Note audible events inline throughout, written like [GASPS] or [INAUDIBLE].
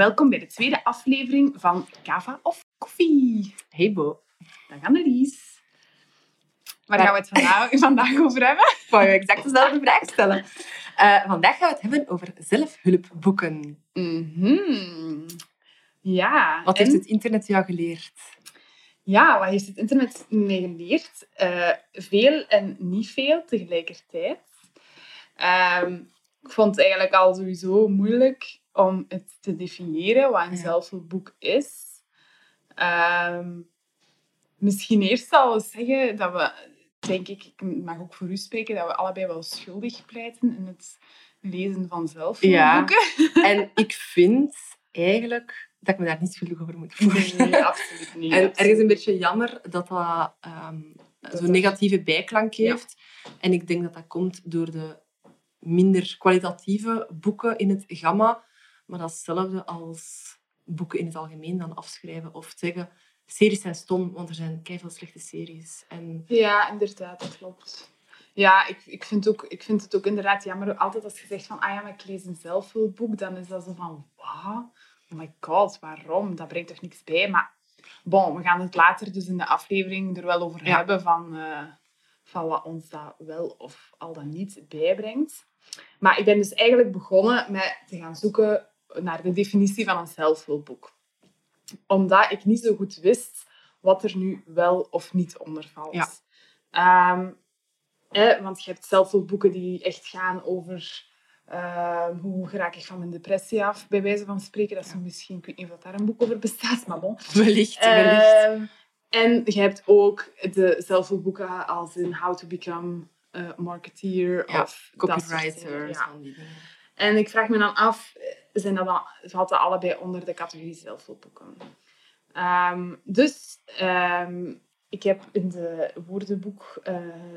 Welkom bij de tweede aflevering van Kava of Koffie. Hey Bo. Dag Annelies. Waar gaan we het vandaag, [LAUGHS] vandaag over hebben? Ik wou je exact dezelfde vraag stellen. Eh, vandaag gaan we het hebben over zelfhulpboeken. Mhm. Ja. Wat en- heeft het internet jou geleerd? Ja, wat heeft het internet mee geleerd? Eh, veel en niet veel tegelijkertijd. Ehm, ik vond het eigenlijk al sowieso moeilijk om het te definiëren wat een Ja. zelfhulpboek is. Ehm, misschien eerst al zeggen dat we, denk ik, ik mag ook voor u spreken, dat we allebei wel schuldig pleiten in het lezen van zelfhulpboeken. [LAUGHS] En ik vind eigenlijk dat ik me daar niet schuldig over moet voelen. Nee, absoluut niet. En absoluut ergens een beetje jammer dat dat ehm, Dat zo'n negatieve bijklank Ja. heeft. En ik denk dat dat komt door de minder kwalitatieve boeken in het gamma. Maar dat is hetzelfde als boeken in het algemeen dan afschrijven of zeggen... Series zijn stom, want er zijn keiveel slechte series. En Ja, inderdaad, dat klopt. Ja, ik, ik, vind ook, ik vind het ook inderdaad jammer. Altijd als je zegt van, ah ja, maar ik lees een zelfhulpboek, dan is dat zo van, wat? Oh my god, waarom? Dat brengt toch niks bij? Maar bon, we gaan het later dus in de aflevering er wel over Ja. hebben van, eh, van wat ons dat wel of al dan niet bijbrengt. Maar ik ben dus eigenlijk begonnen met te gaan zoeken naar de definitie van een zelfhulpboek. Omdat ik niet zo goed wist wat er nu wel of niet onder valt. Ja. Ehm, want je hebt zelfhulpboeken die echt gaan over ehm, hoe raak ik van mijn depressie af, bij wijze van spreken. Dat is misschien, ik weet niet of daar een boek over bestaat, maar bon. [LAUGHS] wellicht, wellicht. Ehm, en je hebt ook de zelfhulpboeken als in How to Become a Marketeer Ja, of ja. van die dingen. En ik vraag me dan af, zijn dat valt dat allebei onder de categorie zelfhulpboeken? Ehm, dus ehm, ik heb in de woordenboek, eh,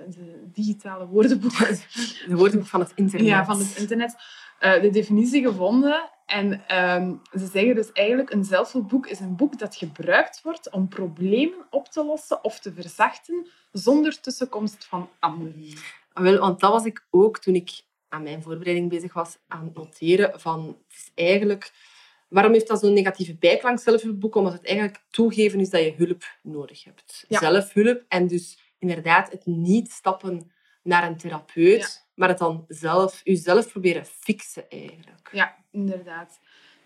de digitale woordenboek [LAUGHS] De woordenboek van het internet. ja, van het internet, eh, de definitie gevonden. En ehm, ze zeggen dus eigenlijk, een zelfhulpboek is een boek dat gebruikt wordt om problemen op te lossen of te verzachten zonder tussenkomst van anderen. Ah, Wel, want dat was ik ook toen ik aan mijn voorbereiding bezig was aan het noteren. Van, het is eigenlijk, waarom heeft dat zo'n negatieve bijklank, zelfhulpboek? Omdat het eigenlijk toegeven is dat je hulp nodig hebt. Ja. Zelfhulp en dus inderdaad het niet stappen naar een therapeut, Ja. maar het dan zelf, jezelf proberen fixen eigenlijk. Ja, inderdaad.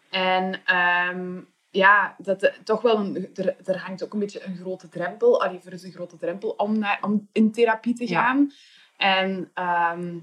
En ehm, ja, dat, eh, toch wel een, er, er hangt ook een beetje een grote drempel. Allee, er is een grote drempel om, naar, om in therapie te Ja. gaan. En ehm,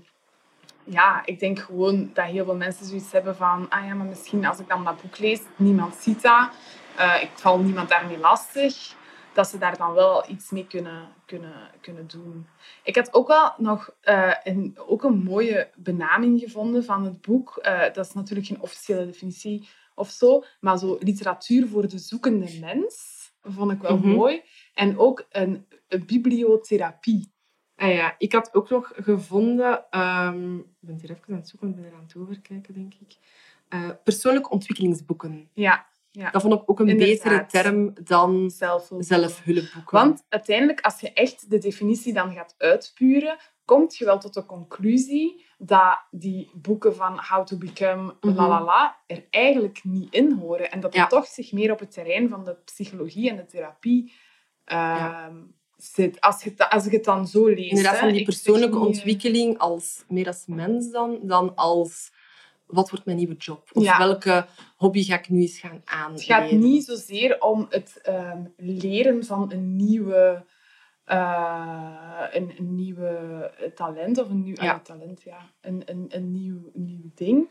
ja, ik denk gewoon dat heel veel mensen zoiets hebben van... Ah ja, maar misschien als ik dan dat boek lees, niemand ziet dat. eh, ik val niemand daarmee lastig. Dat ze daar dan wel iets mee kunnen, kunnen, kunnen doen. Ik had ook wel nog eh, een, ook een mooie benaming gevonden van het boek. Eh, dat is natuurlijk geen officiële definitie of zo, maar zo literatuur voor de zoekende mens vond ik wel Mhm. mooi. En ook een, een bibliotherapie. Ah ja, ik had ook nog gevonden... ehm, ik ben hier even aan het zoeken, ik ben er aan het overkijken, denk ik. Eh, persoonlijke ontwikkelingsboeken. Ja, ja. Dat vond ik ook een Inderdaad. betere term dan zelfhulp. zelfhulpboeken. Want uiteindelijk, als je echt de definitie dan gaat uitpuren, kom je wel tot de conclusie dat die boeken van How to Become Mhm. la la la er eigenlijk niet in horen. En dat het Ja. toch zich meer op het terrein van de psychologie en de therapie Ja. Zit. Als je, het- als ik het dan zo lees. Inderdaad, van die persoonlijke niet, eh, ontwikkeling als, meer als mens dan, dan als wat wordt mijn nieuwe job? Of Ja. welke hobby ga ik nu eens gaan aanleren? Het gaat niet zozeer om het ehm, leren van een nieuwe, eh, een, een nieuwe talent of een nieuw Ja. ah, talent, ja, een, een, een nieuw, nieuw ding.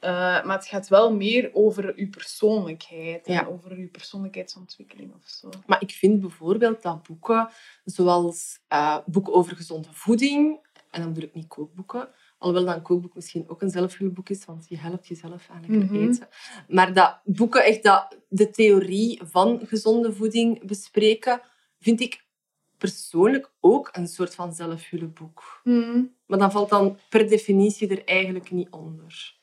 Eh, maar het gaat wel meer over uw persoonlijkheid Ja. en over uw persoonlijkheidsontwikkeling of zo. Maar ik vind bijvoorbeeld dat boeken, zoals eh, boeken over gezonde voeding, en dan bedoel ik niet kookboeken, alhoewel dat een kookboek misschien ook een zelfhulpboek is, want je helpt jezelf aan lekker Mhm. eten. Maar dat boeken echt dat de theorie van gezonde voeding bespreken, vind ik persoonlijk ook een soort van zelfhulpboek. Maar dan valt dan per definitie er eigenlijk niet onder.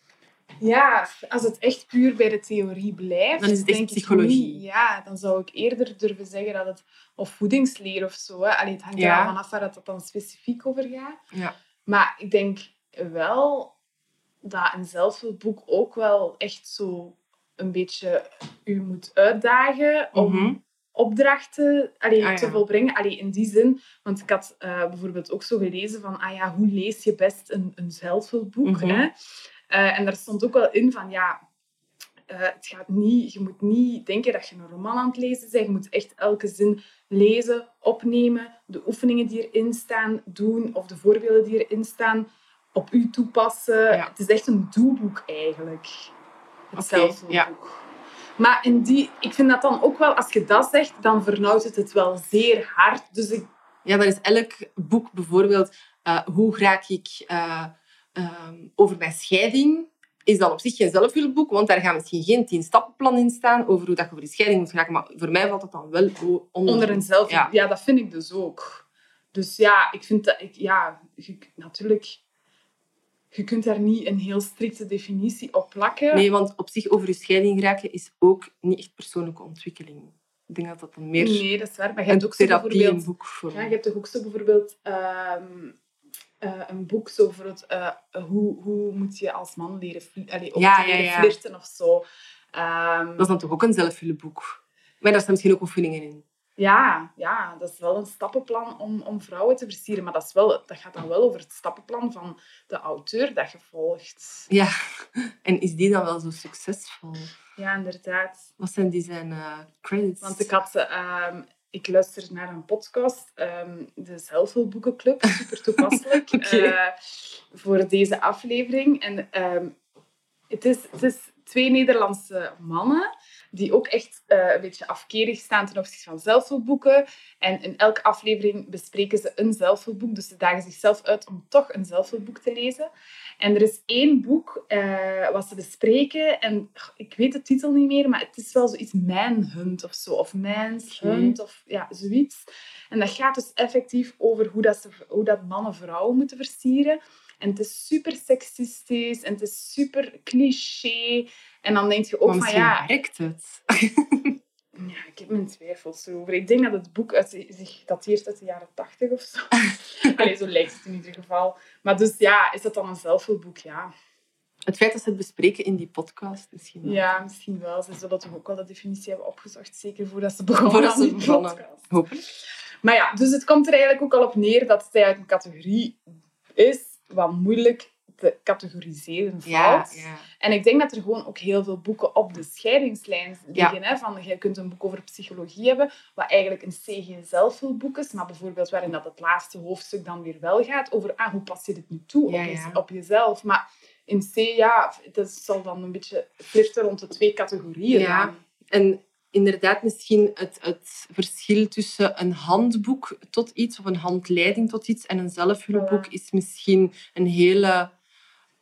Ja, als het echt puur bij de theorie blijft, Dan is het echt psychologie. niet. Ja, dan zou ik eerder durven zeggen dat het of voedingsleer of zo. Hè. Allee, het hangt Ja. er al vanaf waar het dan specifiek over gaat. Ja. Maar ik denk wel dat een zelfhulpboek ook wel echt zo een beetje u moet uitdagen om Mhm. opdrachten allee, Ah, te volbrengen. Allee, in die zin, want ik had eh, bijvoorbeeld ook zo gelezen van, ah ja, hoe lees je best een, een zelfhulpboek? Mhm. hè? Eh, en daar stond ook wel in van, ja, eh, het gaat niet, je moet niet denken dat je een roman aan het lezen bent. Je moet echt elke zin lezen, opnemen, de oefeningen die erin staan doen, of de voorbeelden die erin staan, op u toepassen. Ja. Het is echt een doelboek eigenlijk. Het Oké, zelfhulpboek. Maar in die, ik vind dat dan ook wel, als je dat zegt, dan vernauwt het het wel zeer hard. Dus ik, Ja, dan is elk boek bijvoorbeeld eh, hoe raak ik ehm, over mijn scheiding. Is dan op zich geen zelfhulpboek, want daar gaat misschien geen tien stappenplan in staan over hoe dat je over die scheiding moet geraken. Maar voor mij valt dat dan wel onder, onder een zelfhulp, Ja. ja. dat vind ik dus ook. Dus ja, ik vind dat, ik, ja, je, natuurlijk, je kunt daar niet een heel strikte definitie op plakken. Nee, want op zich over je scheiding geraken is ook niet echt persoonlijke ontwikkeling. Ik denk dat dat dan meer Nee, dat is waar. Maar je hebt ook zo bijvoorbeeld... boek voor Ja, je hebt toch ook zo bijvoorbeeld ehm, eh, een boek zo voor het, eh, hoe, hoe moet je als man leren, allee, Ja, leren ja. flirten of zo. Ehm, Dat is dan toch ook een zelfhulpboek? Maar daar staan misschien ook oefeningen in. ja, ja, dat is wel een stappenplan om, om vrouwen te versieren. Maar dat, is wel, dat gaat dan wel over het stappenplan van de auteur dat je volgt. Ja, en is die dan wel zo succesvol? Ja, inderdaad. Wat zijn die zijn eh, credits? Want ik had... ehm, ik luister naar een podcast, ehm, de Zelfhulpboekenclub, super toepasselijk, [LAUGHS] eh, voor deze aflevering. En ehm, het, is, het is twee Nederlandse mannen die ook echt eh, een beetje afkerig staan ten opzichte van zelfhulpboeken. En in elke aflevering bespreken ze een zelfhulpboek, dus ze dagen zichzelf uit om toch een zelfhulpboek te lezen. En er is één boek eh, wat ze bespreken, en ik weet de titel niet meer, maar het is wel zoiets Manhunt of zo, of Man's. Hunt, of ja, zoiets. En dat gaat dus effectief over hoe, dat ze, hoe dat mannen vrouwen moeten versieren. En het is super seksistisch en het is super cliché. En dan denk je ook maar van ja, werkt het. [LAUGHS] ja, ik heb mijn twijfels erover. Ik denk dat het boek uit, zich dateert uit de jaren tachtig of zo. [LAUGHS] Allee, zo lijkt het in ieder geval. Maar dus ja, is dat dan een zelfhulpboek? Ja. Het feit dat ze het bespreken in die podcast misschien wel. ja, misschien wel. Ze zullen toch ook wel de definitie hebben opgezocht, zeker voordat ze begonnen Voordat aan ze begonnen. podcast. Hopelijk. Maar ja, dus het komt er eigenlijk ook al op neer dat het eigenlijk een categorie is wat moeilijk te categoriseren valt. Ja, ja. En ik denk dat er gewoon ook heel veel boeken op de scheidingslijn liggen. Hè? Van, je kunt een boek over psychologie hebben, wat eigenlijk een C geen zelfhulpboek is, maar bijvoorbeeld waarin dat het laatste hoofdstuk dan weer wel gaat over ah, hoe pas je dit nu toe op, je- op jezelf. Maar in C, ja, dat zal dan een beetje flirten rond de twee categorieën. Ja. En inderdaad, misschien het, het verschil tussen een handboek tot iets, of een handleiding tot iets, en een zelfhulpboek is misschien een hele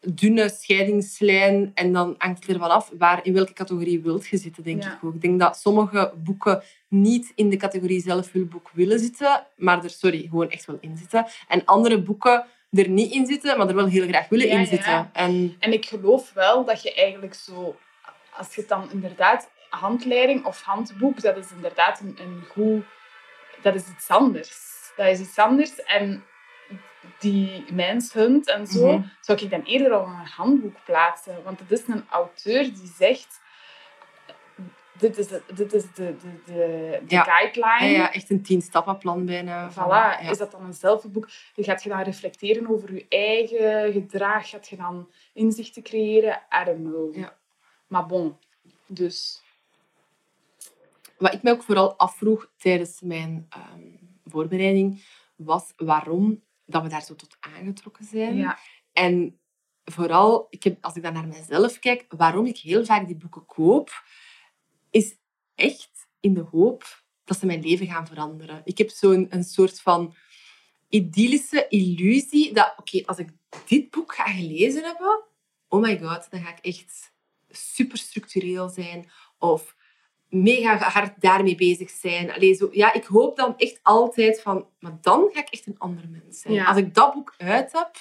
dunne scheidingslijn. En dan hangt het ervan af waar, in welke categorie wilt je zitten, denk Ja. ik ook. Ik denk dat sommige boeken niet in de categorie zelfhulpboek willen zitten, maar er, sorry, gewoon echt wel in zitten. En andere boeken er niet in zitten, maar er wel heel graag willen Ja, in ja. zitten. En En ik geloof wel dat je eigenlijk zo, als je het dan inderdaad handleiding of handboek, dat is inderdaad een, een goed, dat is iets anders. Dat is iets anders en die menshunt en zo, Mhm. zou ik dan eerder op een handboek plaatsen. Want het is een auteur die zegt, dit is de, dit is de, de, de, de Ja. guideline. ja, ja, echt een tien-stappenplan bijna. Voilà, ja. is dat dan een zelfboek? Gaat je dan reflecteren over je eigen gedrag? Gaat je dan inzichten creëren? I don't know. Ja. Maar bon, dus... Wat ik mij ook vooral afvroeg tijdens mijn ehm, voorbereiding, was waarom dat we daar zo tot aangetrokken zijn. Ja, En vooral, ik heb, als ik dan naar mezelf kijk, waarom ik heel vaak die boeken koop, is echt in de hoop dat ze mijn leven gaan veranderen. Ik heb zo'n een soort van idyllische illusie dat, oké, als ik dit boek ga gelezen hebben, oh my god, dan ga ik echt super structureel zijn of mega hard daarmee bezig zijn. Allee, zo, ja, ik hoop dan echt altijd van, maar dan ga ik echt een ander mens zijn. Ja. Als ik dat boek uit heb,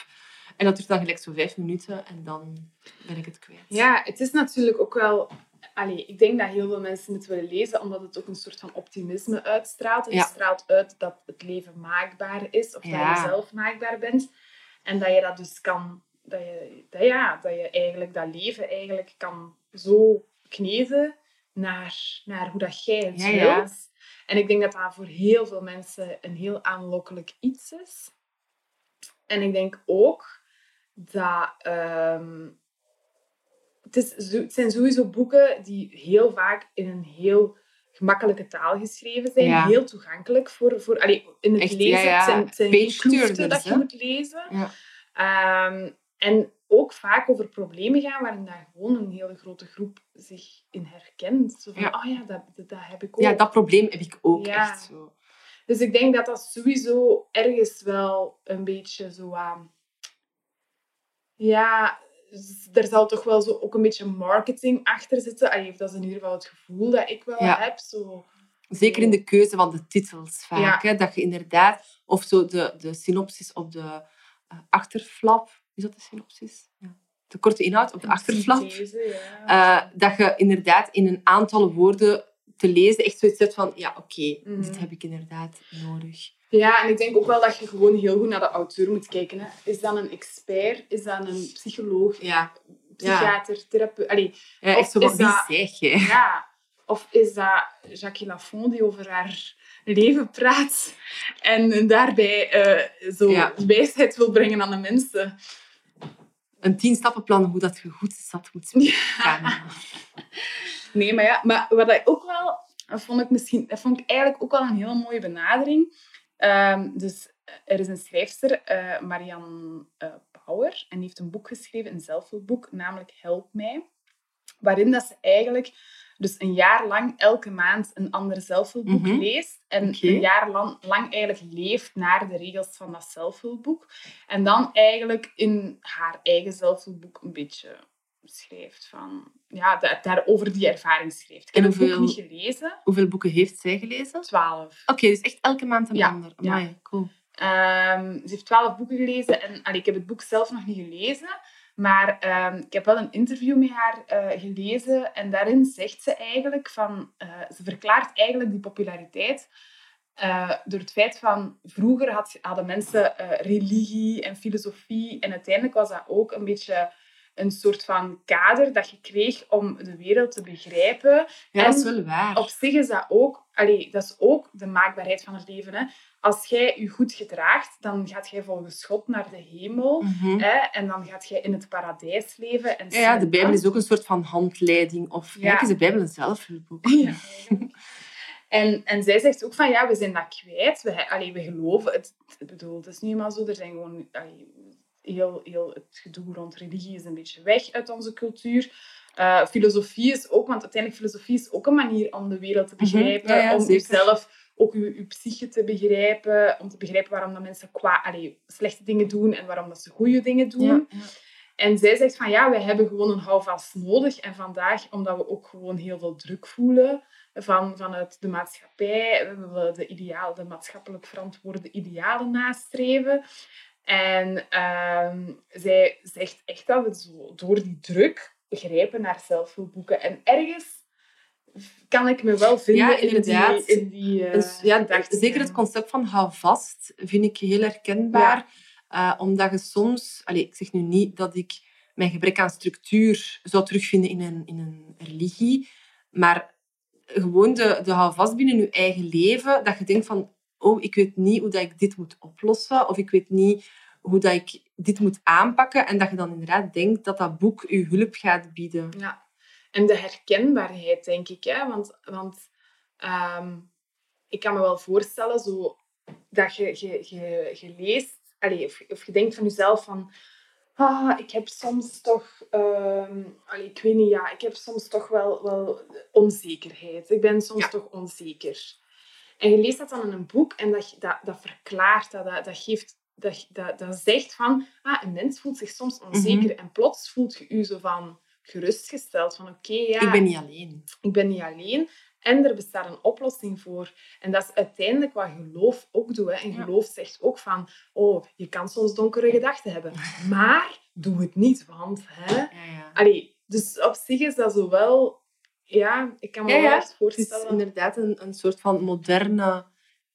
en dat duurt dan gelijk zo vijf minuten en dan ben ik het kwijt. ja, het is natuurlijk ook wel... Allee, ik denk dat heel veel mensen het willen lezen, omdat het ook een soort van optimisme uitstraalt. Het Ja. straalt uit dat het leven maakbaar is, of Ja. dat je zelf maakbaar bent. En dat je dat dus kan... Dat je, dat, ja, dat je eigenlijk dat leven eigenlijk kan zo verkneven naar, naar hoe dat jij het Ja. En ik denk dat dat voor heel veel mensen een heel aanlokkelijk iets is. En ik denk ook dat... ehm, het, is, het zijn sowieso boeken die heel vaak in een heel gemakkelijke taal geschreven zijn. Ja. Heel toegankelijk voor... voor allee, in het Echt, lezen. Het zijn, het zijn kloeften dat je moet lezen. Ja. Ehm, en ook vaak over problemen gaan waarin daar gewoon een hele grote groep zich in herkent. Zo van, Ja. oh ja, dat, dat, dat heb ik ook. ja, dat probleem heb ik ook Ja. echt zo. Dus ik denk dat dat sowieso ergens wel een beetje zo aan... Ja, er zal toch wel zo ook een beetje marketing achter zitten. Allee, dat is in ieder geval het gevoel dat ik wel Ja. heb. Zo, Zeker in de keuze van de titels vaak. Hè, dat je inderdaad... Of zo de, de synopsis op de eh, achterflap. Is dat de synopsis? Ja. De korte inhoud op de achterflap. ja. Eh, dat je inderdaad in een aantal woorden te lezen echt zoiets hebt van... Ja, oké, Mhm. dit heb ik inderdaad nodig. Ja, en ik denk ook wel dat je gewoon heel goed naar de auteur moet kijken. Hè. Is dat een expert? Is dat een psycholoog? Ja, Psychiater? Therapeut? Allee, ja echt zo dat- zeg ja. Of is dat Jacques Lafont die over haar leven praat en daarbij eh, zo Ja. wijsheid wil brengen aan de mensen? Een tien-stappenplan hoe dat je goed zat moet spreken. [LAUGHS] Nee, maar ja, maar wat ik ook wel, dat vond ik misschien, dat vond ik eigenlijk ook wel een hele mooie benadering. Ehm, dus er is een schrijfster, eh Marianne Bauer, en die heeft een boek geschreven, een zelfhulpboek, namelijk Help mij. Waarin dat ze eigenlijk dus een jaar lang elke maand een ander zelfhulpboek Mhm. leest. En Oké. een jaar lang, lang eigenlijk leeft naar de regels van dat zelfhulpboek. En dan eigenlijk in haar eigen zelfhulpboek een beetje schrijft van... Ja, da- daarover die ervaring schrijft. Ik heb En het boek hoeveel- niet gelezen. Hoeveel boeken heeft zij gelezen? Oké, Twaalf. dus echt elke maand een Ja, ander. ja. Amai, cool. Ehm, ze heeft twaalf boeken gelezen. En allee, ik heb het boek zelf nog niet gelezen. Maar ehm, ik heb wel een interview met haar eh, gelezen. En daarin zegt ze eigenlijk van... eh, ze verklaart eigenlijk die populariteit... eh, door het feit van... Vroeger had, hadden mensen religie en filosofie. En uiteindelijk was dat ook een beetje een soort van kader dat je kreeg om de wereld te begrijpen. Ja, dat is En wel waar. Op zich is dat ook, allee, dat is ook de maakbaarheid van het leven. Hè. Als jij je goed gedraagt, dan gaat jij volgens God naar de hemel. Mhm. Hè, en dan gaat jij in het paradijs leven. En Ja, ja, de Bijbel is ook een soort van handleiding. Of Ja. is de Bijbel een zelfhulpboek. Ja, en, en zij zegt ook van, ja, we zijn dat kwijt. We, allee, we geloven het. Ik bedoel, het is nu eenmaal zo. Er zijn gewoon... Allee, heel, heel, het gedoe rond religie is een beetje weg uit onze cultuur. Eh, filosofie is ook... Want uiteindelijk, filosofie is ook een manier om de wereld te Mhm, begrijpen. ja, ja, om jezelf, ook je, je psyche te begrijpen. Om te begrijpen waarom dat mensen kwa, allee, slechte dingen doen en waarom dat ze goede dingen doen. Ja. En zij zegt van ja, wij hebben gewoon een houvast nodig. En vandaag, omdat we ook gewoon heel veel druk voelen van, vanuit de maatschappij, we willen de, ideaal, de maatschappelijk verantwoorde idealen nastreven. En ehm, zij zegt echt dat we zo door die druk grijpen naar zelfhulpboeken. En ergens kan ik me wel vinden Ja, in inderdaad. die, in die eh, Dus, ja, gedachten. zeker het concept van hou vast vind ik heel herkenbaar. Eh, omdat je soms... Allee, ik zeg nu niet dat ik mijn gebrek aan structuur zou terugvinden in een, in een religie. Maar gewoon de, de hou vast binnen je eigen leven. Dat je denkt van... Oh, ik weet niet hoe dat ik dit moet oplossen. Of ik weet niet hoe dat ik dit moet aanpakken. En dat je dan inderdaad denkt dat dat boek je hulp gaat bieden. Ja, en de herkenbaarheid, denk ik. Hè? Want, want ehm, ik kan me wel voorstellen zo, dat je, je, je, je leest, allee, of, of je denkt van jezelf van... Ah, ik heb soms toch... ehm, allee, ik weet niet, ja, ik heb soms toch wel, wel onzekerheid. Ik ben soms Ja. toch onzeker. En je leest dat dan in een boek en dat, dat, dat verklaart, dat, dat, dat geeft... Dat, dat, dat zegt van, ah, een mens voelt zich soms onzeker. En plots voelt je je zo van gerustgesteld. Van oké, ja, Ik ben niet alleen. ik ben niet alleen. En er bestaat een oplossing voor. En dat is uiteindelijk wat geloof ook doet. Hè. En Ja. geloof zegt ook van... Oh, je kan soms donkere gedachten hebben. Maar doe het niet, want... Hè. Ja, ja. Allee, dus op zich is dat zo wel... Ja, ik kan me Ja, wel echt Het is voorstellen... inderdaad een, een soort van moderne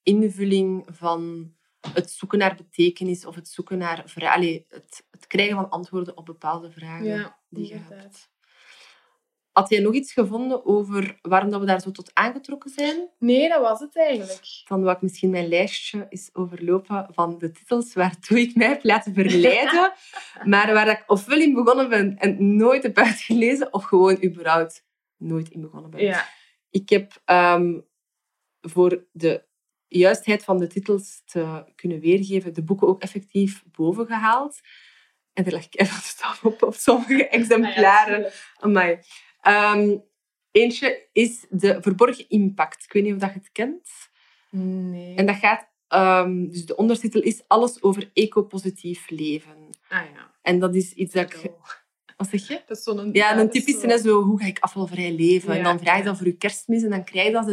invulling van het zoeken naar betekenis of het zoeken naar vra- allee, het, het krijgen van antwoorden op bepaalde vragen Ja, die je inderdaad. hebt. Had jij nog iets gevonden over waarom dat we daar zo tot aangetrokken zijn? Nee, dat was het eigenlijk. Dan wil ik misschien mijn lijstje eens overlopen van de titels waartoe ik mij heb laten verleiden. [LAUGHS] maar waar ik ofwel in begonnen ben en nooit heb uitgelezen, of gewoon überhaupt nooit in begonnen ben. Ja. Ik heb ehm, voor de juistheid van de titels te kunnen weergeven, de boeken ook effectief boven gehaald. En er leg ik even op op sommige [LAUGHS] exemplaren. Ah Amai. Ehm, eentje is de verborgen impact. Ik weet niet of dat je het kent. Nee. En dat gaat... ehm, dus de ondertitel is Alles over ecopositief leven. Ah ja. En dat is iets dat ik... Wat zeg je? Dat is zo'n... Ja, een typische zo- is zo, hoe ga ik afvalvrij leven? en dan vraag je dat voor je kerstmis en dan krijg je dat.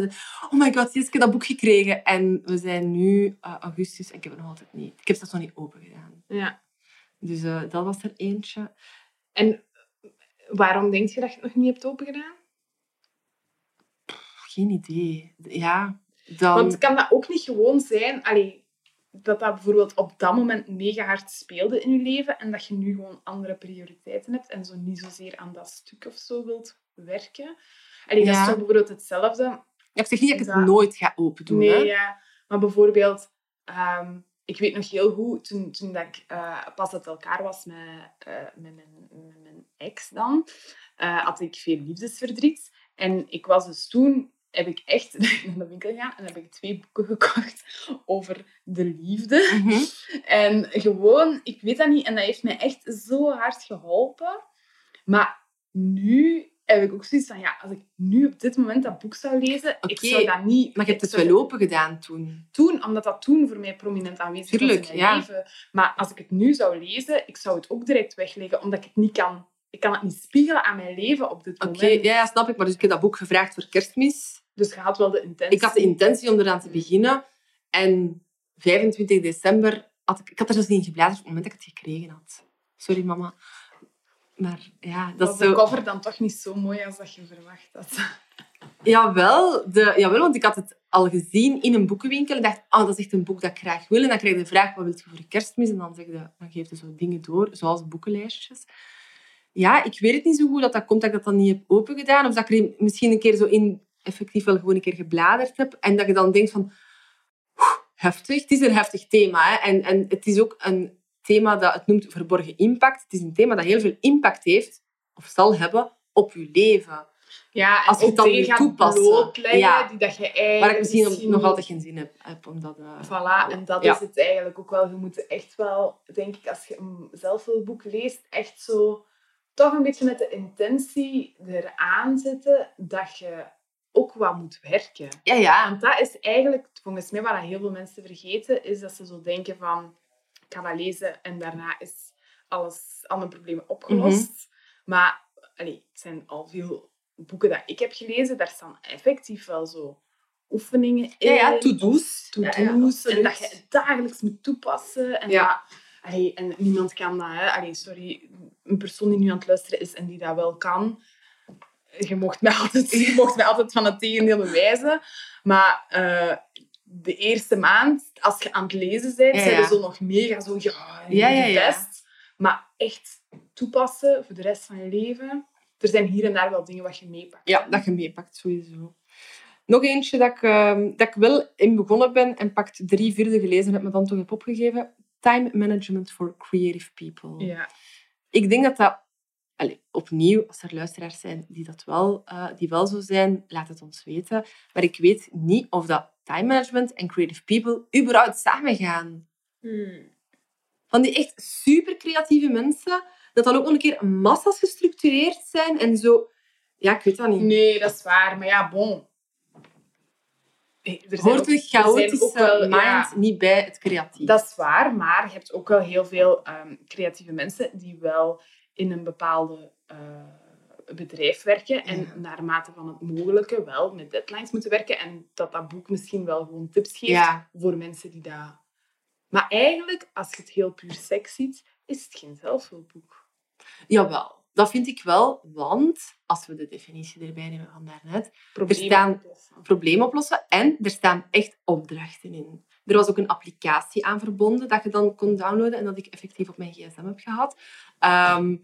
Oh my god, Jeske, dat boek gekregen. En we zijn nu eh, augustus en ik heb het nog altijd niet. Ik heb dat nog niet open gedaan. Ja. Dus eh, dat was er eentje. En waarom denk je dat je het nog niet hebt opengedaan? Geen idee. Ja, dan... Want kan dat ook niet gewoon zijn... Allee, dat dat bijvoorbeeld op dat moment mega hard speelde in je leven en dat je nu gewoon andere prioriteiten hebt en zo niet zozeer aan dat stuk of zo wilt werken. Dat Ja. is toch bijvoorbeeld hetzelfde. Ja, ik zeg niet dat ik het Dat- nooit ga open doen. Nee, hè. ja. Maar bijvoorbeeld, ehm, ik weet nog heel goed, toen, toen dat ik eh, pas uit elkaar was met, eh, met, mijn, met mijn ex dan, eh, had ik veel liefdesverdriet. En ik was dus toen, heb ik echt [LAUGHS] naar de winkel gegaan en heb ik twee boeken gekocht [LAUGHS] over de liefde. Mhm. En gewoon, ik weet dat niet, en dat heeft mij echt zo hard geholpen. Maar nu heb ik ook zoiets van, ja, als ik nu op dit moment dat boek zou lezen, ik Oké, zou dat niet... Maar je hebt het wel open gedaan toen. toen, omdat dat toen voor mij prominent aanwezig Tuurlijk, was in mijn ja. leven. Maar als ik het nu zou lezen, ik zou het ook direct wegleggen, omdat ik het niet kan. Ik kan het niet spiegelen aan mijn leven op dit Oké, moment. ja, ja, snap ik. Maar dus ik heb dat boek gevraagd voor kerstmis. Dus je had wel de intentie. Ik had de intentie om eraan te beginnen. En 25 december had ik... Ik had er zelfs niet in gebladerd op het moment dat ik het gekregen had. Sorry, mama. Maar ja, dat was is de zo... cover dan toch niet zo mooi als dat je verwacht had. [LAUGHS] Jawel, de, jawel, want ik had het al gezien in een boekenwinkel. En dacht, ah, dat is echt een boek dat ik graag wil. En dan krijg je de vraag, wat wil je voor kerstmis? En dan, zeg je, dan geef je zo dingen door, zoals boekenlijstjes. Ja, ik weet het niet zo goed dat dat komt dat ik dat dan niet heb opengedaan. Of dat ik er misschien een keer zo in effectief wel gewoon een keer gebladerd heb. En dat je dan denkt van... "Oeh, Heftig. Het is een heftig thema. Hè? En, en het is ook een thema dat het noemt verborgen impact. Het is een thema dat heel veel impact heeft, of zal hebben, op je leven. Ja, en Als je het dan toepassen. blootleggen Ja. die dat je eigenlijk Waar ik misschien, misschien nog altijd geen zin heb. heb omdat, eh, Voilà, en dat Ja. is het eigenlijk ook wel. Je moet echt wel, denk ik, als je een zelfhulpboek leest, echt zo toch een beetje met de intentie eraan zetten dat je ook wat moet werken. Ja, ja. Want dat is eigenlijk, volgens mij, wat heel veel mensen vergeten, is dat ze zo denken van, ik ga dat lezen en daarna is alles, alle problemen opgelost. Mhm. Maar allee, het zijn al veel boeken dat ik heb gelezen, daar staan effectief wel zo oefeningen in. Ja, ja, to-do's. Ja, ja, en dat je het dagelijks moet toepassen. En, Ja. dat, allee, en niemand kan dat. Hè. Allee, sorry, een persoon die nu aan het luisteren is en die dat wel kan. Je mocht mij altijd, [LAUGHS] je mocht mij altijd van het tegendeel bewijzen. Maar eh, de eerste maand, als je aan het lezen bent, Ja, zijn je zo nog mega zo, ja, Ja, best. Maar echt toepassen voor de rest van je leven. Er zijn hier en daar wel dingen wat je meepakt. Ja, dat je meepakt, sowieso. Nog eentje dat ik, ehm, dat ik wel in begonnen ben en pakt drie vierde gelezen heb, maar dan toch heb opgegeven. Time Management for Creative People. Ja. Ik denk dat dat... Allee, opnieuw, als er luisteraars zijn die, dat wel, eh, die wel zo zijn, laat het ons weten. Maar ik weet niet of dat time management en creative people überhaupt samen gaan. Van die echt super creatieve mensen, dat dan ook nog een keer massa's gestructureerd zijn en zo... Ja, ik weet dat niet. Nee, dat is waar. Maar ja, bon. Er Hoort zijn chaotische wel- mind ja, niet bij het creatief. dat is waar, maar je hebt ook wel heel veel ehm, creatieve mensen die wel in een bepaalde eh, bedrijf werken en Ja. naarmate van het mogelijke wel met deadlines moeten werken en dat dat boek misschien wel gewoon tips geeft Ja. voor mensen die dat... Maar eigenlijk, als je het heel puur seks ziet, is het geen zelfhulpboek. Jawel, dat vind ik wel, want als we de definitie erbij nemen van daarnet, Problemen staan- oplossen. probleem oplossen en er staan echt opdrachten in. Er was ook een applicatie aan verbonden dat je dan kon downloaden en dat ik effectief op mijn gsm heb gehad. Ehm,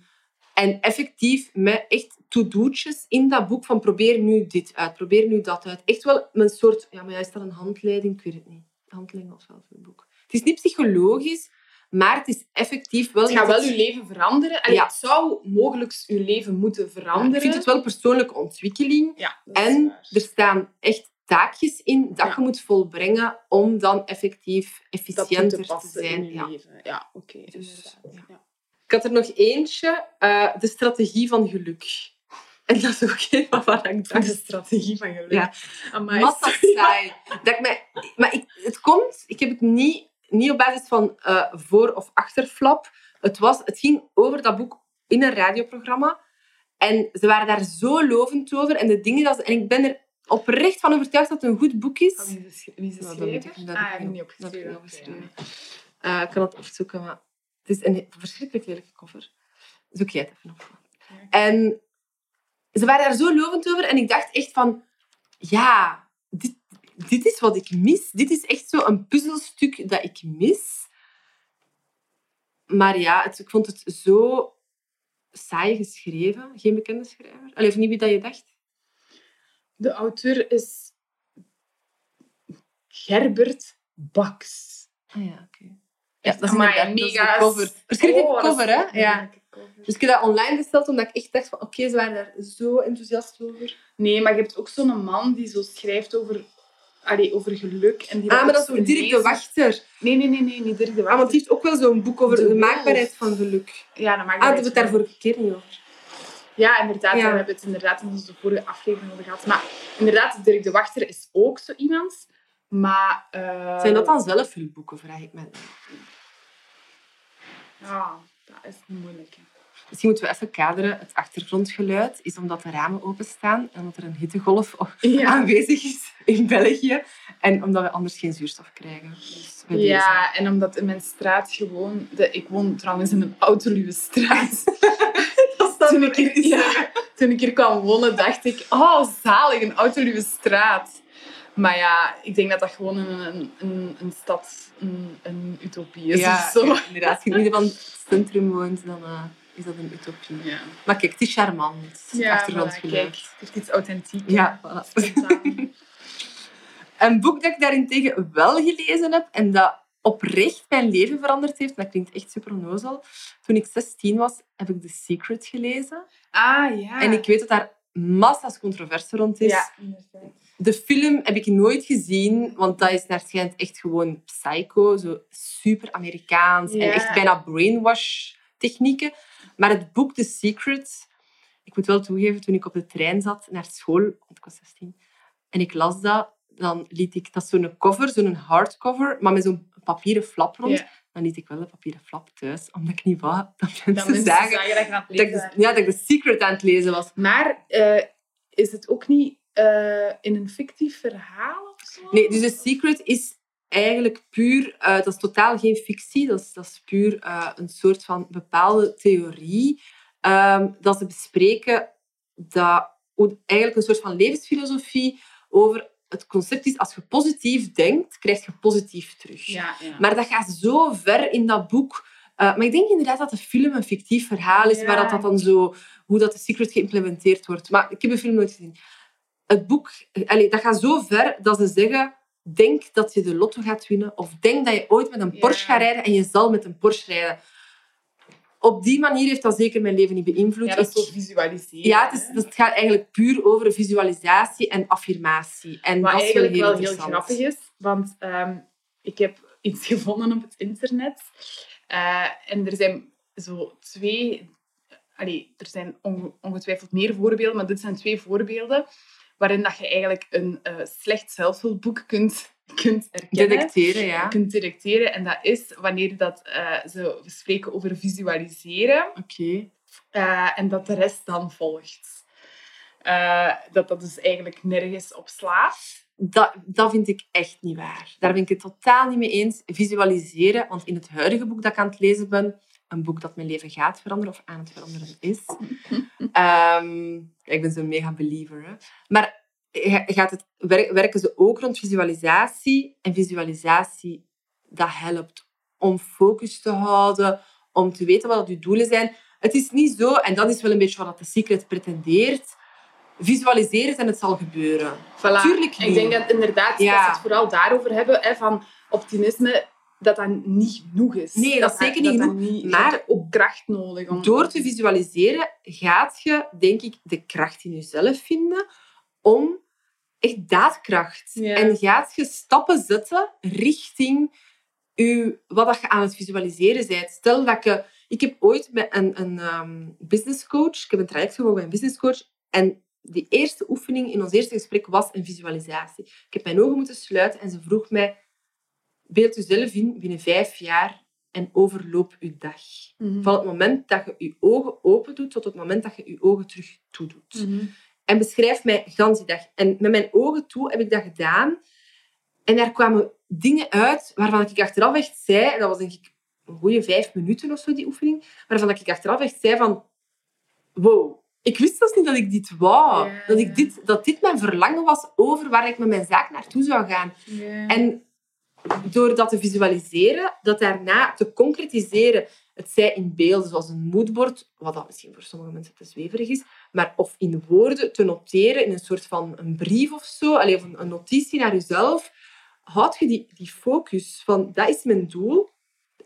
En effectief met echt to-do'tjes in dat boek van probeer nu dit uit, probeer nu dat uit. Echt wel een soort... Ja, maar is dat een handleiding? Ik weet het niet. Handleiding of zelf een boek. Het is niet psychologisch, maar het is effectief wel... Het gaat wel je leven veranderen. En Ja. het zou mogelijk je leven moeten veranderen. Ik vind het wel persoonlijke ontwikkeling. Ja, En er staan echt taakjes in dat Ja. je moet volbrengen om dan effectief efficiënter te zijn. in je Ja. leven. Ja, oké. Dus, inderdaad. ja. Ja. Ik had er nog eentje, eh, de strategie van geluk. En dat is ook een waarvan ik dacht, De strategie van geluk. Ja. Amai, massa saai. Dat ik mij, maar ik, het komt, ik heb het niet, niet op basis van eh, voor- of achterflap. Het, was, het ging over dat boek in een radioprogramma. En ze waren daar zo lovend over. En de dingen dat ze, En ik ben er oprecht van overtuigd dat het een goed boek is. Van Wie is de Nou, dat ah, heb ja, ik niet niet op- dat heb ik opgeschreven. niet opgeschreven. Ik kan het opzoeken, maar het is een verschrikkelijk lelijke cover. Zoek jij het even op. En ze waren daar zo lovend over. En ik dacht echt van... Ja, dit, dit is wat ik mis. Dit is echt zo een puzzelstuk dat ik mis. Maar ja, het, ik vond het zo saai geschreven. Geen bekende schrijver. Allee, of niet wie dat je dacht. De auteur is Gerbert Baks. Ah ja, oké. Ja, dat is de mega... cover. Verschrikkelijke Oh, dat is cover, hè? een Ja. Dus ik heb dat online gesteld omdat ik echt dacht van oké, ze waren daar zo enthousiast over. Nee, maar je hebt ook zo'n man die zo schrijft over, allee, over geluk. En die Ah, maar dat zo is Dirk de Wachter. Nee, nee, nee, nee, niet Dirk de Ah, Wachter. want die heeft ook wel zo'n boek over De de, maakbaarheid van geluk. Ja, dat maakt Ah, hebben we het daar vorige keer niet over. Ja, inderdaad. Ja. We hebben het inderdaad in onze vorige aflevering over gehad. Maar inderdaad, Dirk de Wachter is ook zo iemand. Maar... eh, Zijn dat dan zelfhulpboeken, vraag ik me. Ja, dat is moeilijk. hè. Misschien moeten we even kaderen. Het achtergrondgeluid is omdat de ramen openstaan en omdat er een hittegolf [LAUGHS] Ja. aanwezig is in België. En omdat we anders geen zuurstof krijgen. Dus deze. Ja, en omdat in mijn straat gewoon... De, ik woon trouwens in een autoluwe straat. [LAUGHS] Toen, ik hier, ja, [LAUGHS] toen ik hier kwam wonen, dacht ik... Oh, zalig, een autoluwe straat. Maar ja, ik denk dat dat gewoon een, een, een stad, een, een utopie is Ja, of zo. ja, inderdaad. Als je in ieder in het centrum woont, dan eh, is dat een utopie. Ja, Maar kijk, het is charmant. Ja voilà, achtergrondgeluid. kijk, het heeft iets authentiek. Ja, voilà. [LAUGHS] Een boek dat ik daarentegen wel gelezen heb en dat oprecht mijn leven veranderd heeft, dat klinkt echt super onnozel. Toen ik 16 was, heb ik The Secret gelezen. Ah, ja. En ik weet dat daar massa's controverse rond is. Ja, inderdaad. De film heb ik nooit gezien, want dat is naar schijnt echt gewoon psycho, zo super Amerikaans en echt bijna brainwash technieken. Maar het boek The Secret, ik moet wel toegeven, toen ik op de trein zat naar school, want ik was 16, en ik las dat, dan liet ik, dat zo'n cover, zo'n hardcover, maar met zo'n papieren flap rond, Ja. dan liet ik wel de papieren flap thuis, omdat ik niet wou [LAUGHS] dat mensen mensen zagen zagen dat je aan het dat ik, lezen de, ja, dat ik The Secret aan het lezen was. Maar eh, is het ook niet eh, in een fictief verhaal of zo? Nee, dus The Secret is eigenlijk puur... eh, dat is totaal geen fictie. Dat is, dat is puur een soort van bepaalde theorie. ehm, dat ze bespreken dat eigenlijk een soort van levensfilosofie over het concept is, als je positief denkt, krijg je positief terug. Ja, ja. Maar dat gaat zo ver in dat boek. Eh, maar ik denk inderdaad dat de film een fictief verhaal is, maar dat dat dan zo, hoe dat de secret geïmplementeerd wordt. Maar ik heb de film nooit gezien. Het boek, dat gaat zo ver dat ze zeggen, denk dat je de lotto gaat winnen, of denk dat je ooit met een. Porsche gaat rijden en je zal met een Porsche rijden. Op die manier heeft dat zeker mijn leven niet beïnvloed. ja, dat is zo visualiseren. ja, het, is, het gaat eigenlijk puur over visualisatie en affirmatie. En Wat dat is wel eigenlijk heel wel heel grappig is, want ehm, ik heb iets [LAUGHS] gevonden op het internet. Eh, en er zijn zo twee... Allee, er zijn onge- ongetwijfeld meer voorbeelden, maar dit zijn twee voorbeelden waarin dat je eigenlijk een eh, slecht zelfhulpboek kunt, kunt herkennen. Detecteren, ja. kunt detecteren. En dat is wanneer dat, eh, ze spreken over visualiseren Oké. eh, en dat de rest dan volgt. Eh, dat dat dus eigenlijk nergens op slaat. Dat, dat vind ik echt niet waar. Daar ben ik het totaal niet mee eens. Visualiseren, want in het huidige boek dat ik aan het lezen ben, een boek dat mijn leven gaat veranderen of aan het veranderen is. [LAUGHS] Ehm, ik ben zo'n mega believer. Hè. Maar gaat het, wer- werken ze ook rond visualisatie? En visualisatie, dat helpt om focus te houden, om te weten wat je doelen zijn. het is niet zo, en dat is wel een beetje wat The Secret pretendeert, visualiseren en het zal gebeuren. Voilà. Tuurlijk niet. Ik denk dat inderdaad, Ja. dat ze het vooral daarover hebben, hè, van optimisme, dat dat niet genoeg is. Nee, dat is zeker niet dat genoeg, niet- maar ook kracht nodig. Om, Door te visualiseren gaat je, denk ik, de kracht in jezelf vinden om echt daadkracht. Ja. En gaat je stappen zetten richting je, wat dat je aan het visualiseren bent. Stel dat je... Ik heb ooit met een, een ehm, business coach... Ik heb een traject gevolgd bij een business coach. En die eerste oefening in ons eerste gesprek was een visualisatie. Ik heb mijn ogen moeten sluiten en ze vroeg mij... Beeld jezelf in binnen vijf jaar en overloop je dag. Mhm. Van het moment dat je je ogen open doet tot het moment dat je je ogen terug toedoet. Mhm. En beschrijf mij gans die dag. En met mijn ogen toe heb ik dat gedaan. En daar kwamen dingen uit waarvan ik achteraf echt zei... en Dat was denk ik een goede vijf minuten of zo, die oefening. Waarvan ik achteraf echt zei van... Wow, ik wist zelfs niet dat ik dit wou. Dat, ik dit, dat dit mijn verlangen was over waar ik met mijn zaak naartoe zou gaan. En door dat te visualiseren, dat daarna te concretiseren, het zij in beelden zoals een moodboard, wat dat misschien voor sommige mensen te zweverig is, maar of in woorden te noteren in een soort van een brief of zo, allee, of een, een notitie naar jezelf, houd je die, die focus van dat is mijn doel.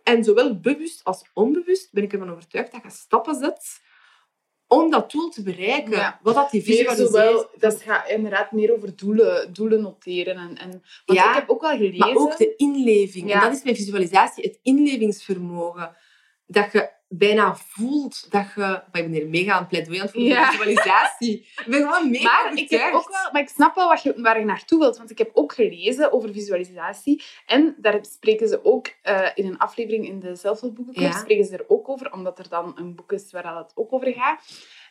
En zowel bewust als onbewust ben ik ervan overtuigd dat je stappen zet om dat doel te bereiken. Ja. Wat dat die visualisatie... zowel, dat gaat inderdaad meer over doelen, doelen noteren. En, en, want Ja, ik heb ook wel gelezen... Maar ook de inleving. Ja. En dat is mijn visualisatie, het inlevingsvermogen. Dat je bijna voelt dat je... Maar ik ben hier mega aan het pleidooi aan het voelen Ja. voor visualisatie. Ik ben gewoon mega Maar ik, heb ook wel, maar ik snap wel wat je, waar je naartoe wilt. Want ik heb ook gelezen over visualisatie. En daar spreken ze ook eh, in een aflevering in de Zelfhulpboekenclub. Ja. Spreken ze er ook over, omdat er dan een boek is waar dat het ook over gaat.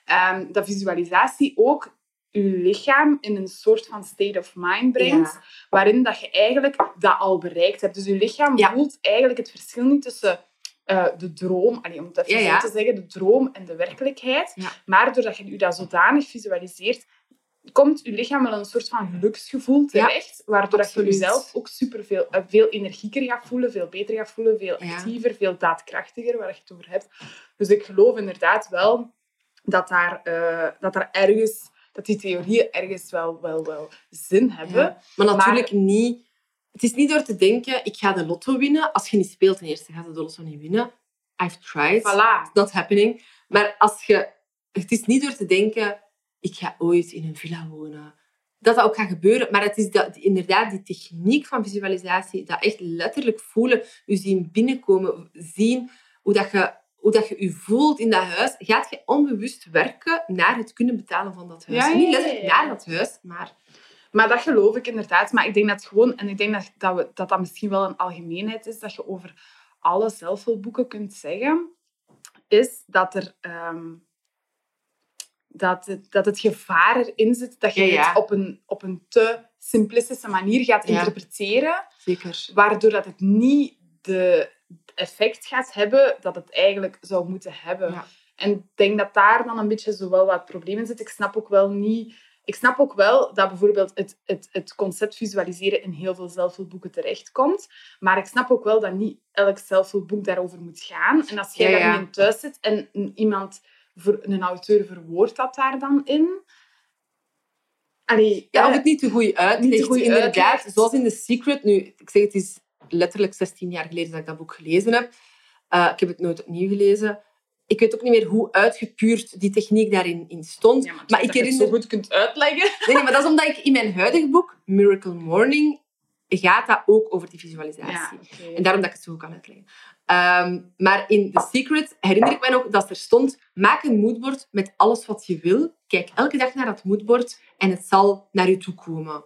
Ehm, dat visualisatie ook je lichaam in een soort van state of mind brengt. Ja. Waarin dat je eigenlijk dat al bereikt hebt. Dus je lichaam voelt eigenlijk het verschil niet tussen eh, de droom, allee, om het even Ja, ja. zo te zeggen, de droom en de werkelijkheid. Ja. Maar doordat je je dat zodanig visualiseert, komt je lichaam wel een soort van geluksgevoel terecht, waardoor dat je jezelf ook superveel, eh, veel energieker gaat voelen, veel beter gaat voelen, veel actiever, veel daadkrachtiger, waar je het over hebt. Dus ik geloof inderdaad wel dat daar, eh, dat daar ergens, dat die theorieën ergens wel, wel, wel zin hebben. Maar natuurlijk niet... Het is niet door te denken, ik ga de lotto winnen. Als je niet speelt, ten eerste gaat je de lotto niet winnen. I've tried. Voilà. It's not happening. Maar als je... Het is niet door te denken, ik ga ooit in een villa wonen. Dat dat ook gaat gebeuren. Maar het is dat, inderdaad die techniek van visualisatie, dat echt letterlijk voelen, je zien binnenkomen, zien hoe dat je hoe dat je je voelt in dat huis, gaat je onbewust werken naar het kunnen betalen van dat huis. Ja, ja, Niet letterlijk naar dat huis, maar... Maar dat geloof ik inderdaad. Maar ik denk dat gewoon, en ik denk dat dat, we, dat, dat misschien wel een algemeenheid is, dat je over alle zelfhulpboeken kunt zeggen, is dat er ehm, dat, het, dat het gevaar erin zit dat je Ja, ja. het op een, op een te simplistische manier gaat Ja. interpreteren, Zeker. waardoor dat het niet de effect gaat hebben dat het eigenlijk zou moeten hebben. En ik denk dat daar dan een beetje zo wel wat probleem in zit. Ik snap ook wel niet... Ik snap ook wel dat bijvoorbeeld het, het, het concept visualiseren in heel veel zelfhulpboeken terechtkomt. Maar ik snap ook wel dat niet elk zelfhulpboek daarover moet gaan. En als jij Ja, daar ja. thuis zit en iemand, een auteur verwoordt dat daar dan in... Allee, Ja, eh, of het niet te goed uitlegt. Goed Inderdaad, uitlegt. zoals in The Secret. Nu, ik zeg, het is letterlijk 16 jaar geleden dat ik dat boek gelezen heb. Uh, ik heb het nooit opnieuw gelezen. Ik weet ook niet meer hoe uitgepuurd die techniek daarin in stond. ja, maar, ik je het herinner... zo goed kunt uitleggen. Nee, nee, maar dat is omdat ik in mijn huidige boek, Miracle Morning, gaat dat ook over die visualisatie. Ja. En daarom dat ik het zo goed kan uitleggen. Ehm, maar in The Secret herinner ik mij nog dat er stond: maak een moodboard met alles wat je wil. Kijk elke dag naar dat moodboard en het zal naar je toe komen.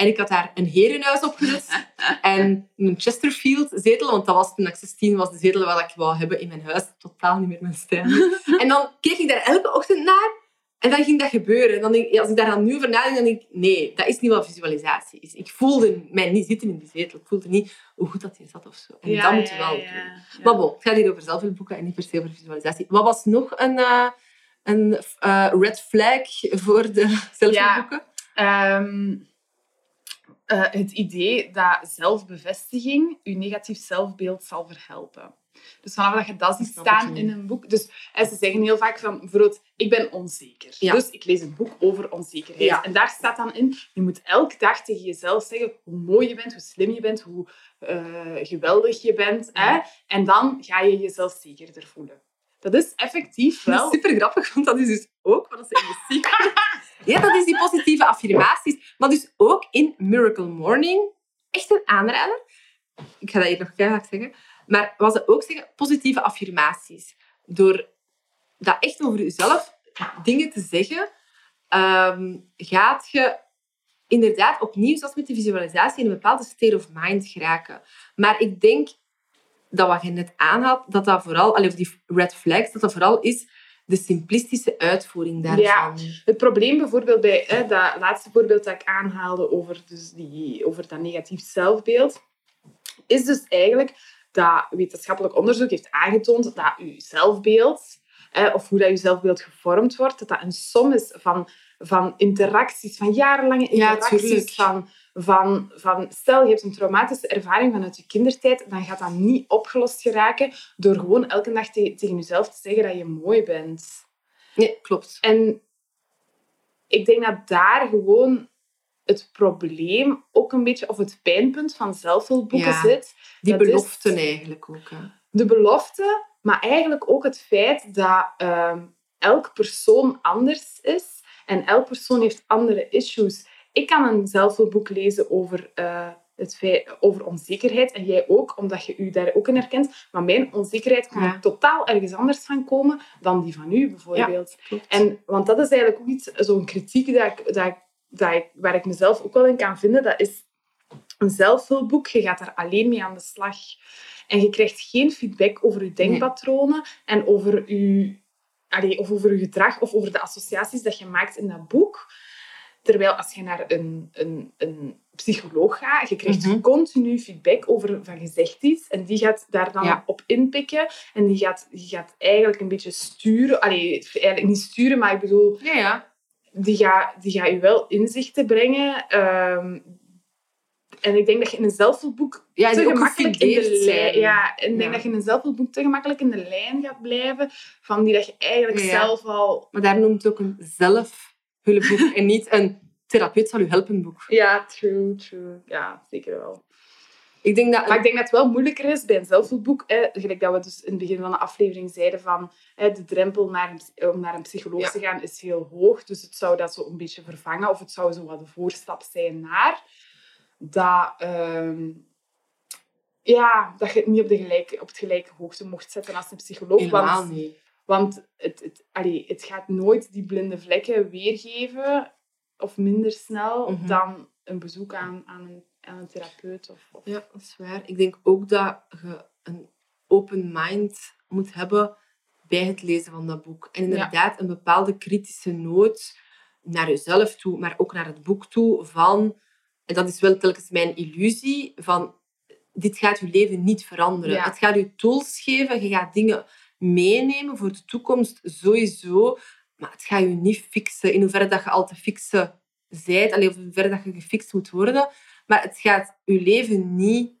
En ik had daar een herenhuis opgezet [LAUGHS] en een Chesterfield-zetel, want dat was toen ik 16 was de zetel wat ik wou hebben in mijn huis. Totaal niet meer mijn stijl. [LAUGHS] en dan keek ik daar elke ochtend naar en dan ging dat gebeuren. En dan denk, ik- als ik daar dan nu over nadenk, dan denk ik, nee, dat is niet wat visualisatie is. Ik voelde mij niet zitten in die zetel. Ik voelde niet hoe goed dat je zat of zo. En dat moet je wel doen. ja. Maar bon, het gaat hier over zelfhulpboeken en niet per se over visualisatie. Wat was nog een, eh, een eh, red flag voor de [LAUGHS] zelfhulpboeken? Eh, het idee dat zelfbevestiging je negatief zelfbeeld zal verhelpen. Dus vanaf dat je dat ziet staan in een boek. Dus en ze zeggen heel vaak van, bijvoorbeeld, ik ben onzeker. Ja. Dus ik lees een boek over onzekerheid. Ja. En daar staat dan in, je moet elke dag tegen jezelf zeggen hoe mooi je bent, hoe slim je bent, hoe eh, geweldig je bent. Hè? En dan ga je jezelf zekerder voelen. Dat is effectief Dat wel... is super grappig, want dat is dus ook wat ze in de secret... [LAUGHS] Ja, dat is die positieve affirmaties. Maar dus ook in Miracle Morning. Echt een aanrader. Ik ga dat hier nog keihard zeggen. Maar wat ze ook zeggen, positieve affirmaties. Door dat echt over jezelf dingen te zeggen, ehm, gaat je inderdaad opnieuw, zoals met de visualisatie, in een bepaalde state of mind geraken. Maar ik denk dat wat je net aanhaalt, dat dat vooral, of die red flags, dat dat vooral is de simplistische uitvoering daarvan. Ja. Het probleem bijvoorbeeld bij hè, dat laatste voorbeeld dat ik aanhaalde over, dus die, over dat negatief zelfbeeld, is dus eigenlijk dat wetenschappelijk onderzoek heeft aangetoond dat je zelfbeeld, hè, of hoe dat je zelfbeeld gevormd wordt, dat dat een som is van, van interacties, van jarenlange Ja, interacties, van, van, van stel je hebt een traumatische ervaring vanuit je kindertijd, dan gaat dat niet opgelost geraken door gewoon elke dag te- tegen jezelf te zeggen dat je mooi bent. Nee, klopt. En ik denk dat daar gewoon het probleem ook een beetje, of het pijnpunt van zelfhulpboeken Ja. zit. Die beloften eigenlijk ook. Hè. De belofte, maar eigenlijk ook het feit dat ehm, elk persoon anders is en elk persoon heeft andere issues. Ik kan een zelfhulpboek lezen over, eh, het feit, over onzekerheid en jij ook, omdat je u daar ook in herkent. Maar mijn onzekerheid kan Ja. er totaal ergens anders van komen dan die van u, bijvoorbeeld. En, want dat is eigenlijk ook iets, zo'n kritiek dat ik, dat ik, dat ik, waar ik mezelf ook wel in kan vinden. Dat is een zelfhulpboek. Je gaat daar alleen mee aan de slag. En je krijgt geen feedback over je denkpatronen en over je, allee, of over je gedrag of over de associaties dat je maakt in dat boek. Terwijl als je naar een, een, een psycholoog gaat, je krijgt Mhm. continu feedback over van je zegt iets en die gaat daar dan Ja. op inpikken en die gaat, die gaat eigenlijk een beetje sturen. Allee, eigenlijk niet sturen, maar ik bedoel, Ja, ja. die gaat, die gaat je wel inzichten brengen. Ehm, en ik denk dat je in een zelfhulpboek Ja, te gemakkelijk in de lijn... Ja, en ik denk Ja. dat je in een zelfhulpboek te gemakkelijk in de lijn gaat blijven van die dat je eigenlijk Ja, zelf al... Maar daar noemt het ook een zelfhulpboek en niet een therapeut zal u helpen boek. Ja, true, true. Ja, zeker wel. Ik denk dat... Maar ik denk dat het wel moeilijker is bij een zelfhulpboek. Hè, gelijk dat we dus in het begin van de aflevering zeiden van hè, de drempel naar een, om naar een psycholoog Ja. te gaan is heel hoog. Dus het zou dat zo een beetje vervangen. Of het zou zo wat de voorstap zijn naar dat, ehm, ja, dat je het niet op, de gelijke, op het gelijke hoogte mocht zetten als een psycholoog. helemaal Want, niet. Want het, het, allee, het gaat nooit die blinde vlekken weergeven of minder snel Mhm. dan een bezoek aan, aan, een, aan een therapeut. Of, of Ja, dat is waar. Ik denk ook dat je een open mind moet hebben bij het lezen van dat boek. En inderdaad een bepaalde kritische noot naar jezelf toe, maar ook naar het boek toe van... En dat is wel telkens mijn illusie, van dit gaat je leven niet veranderen. Ja. Het gaat je tools geven, je gaat dingen meenemen voor de toekomst sowieso, maar het gaat je niet fixen. In hoeverre dat je al te fixen zijt, alleen of in hoeverre dat je gefixt moet worden. Maar het gaat je leven niet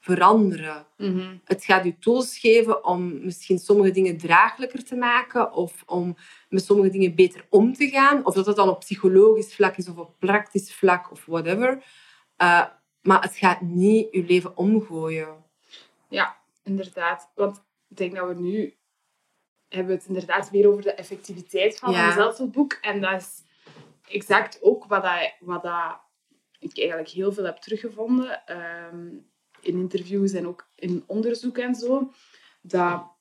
veranderen. Mhm. Het gaat je tools geven om misschien sommige dingen draaglijker te maken of om met sommige dingen beter om te gaan. Of dat het dan op psychologisch vlak is of op praktisch vlak of whatever. Uh, maar het gaat niet je leven omgooien. Ja, inderdaad. Want ik denk dat we nu hebben we het inderdaad weer over de effectiviteit van Ja. een zelfhulpboek. En dat is exact ook wat, dat, wat dat ik eigenlijk heel veel heb teruggevonden ehm, in interviews en ook in onderzoek en zo. Dat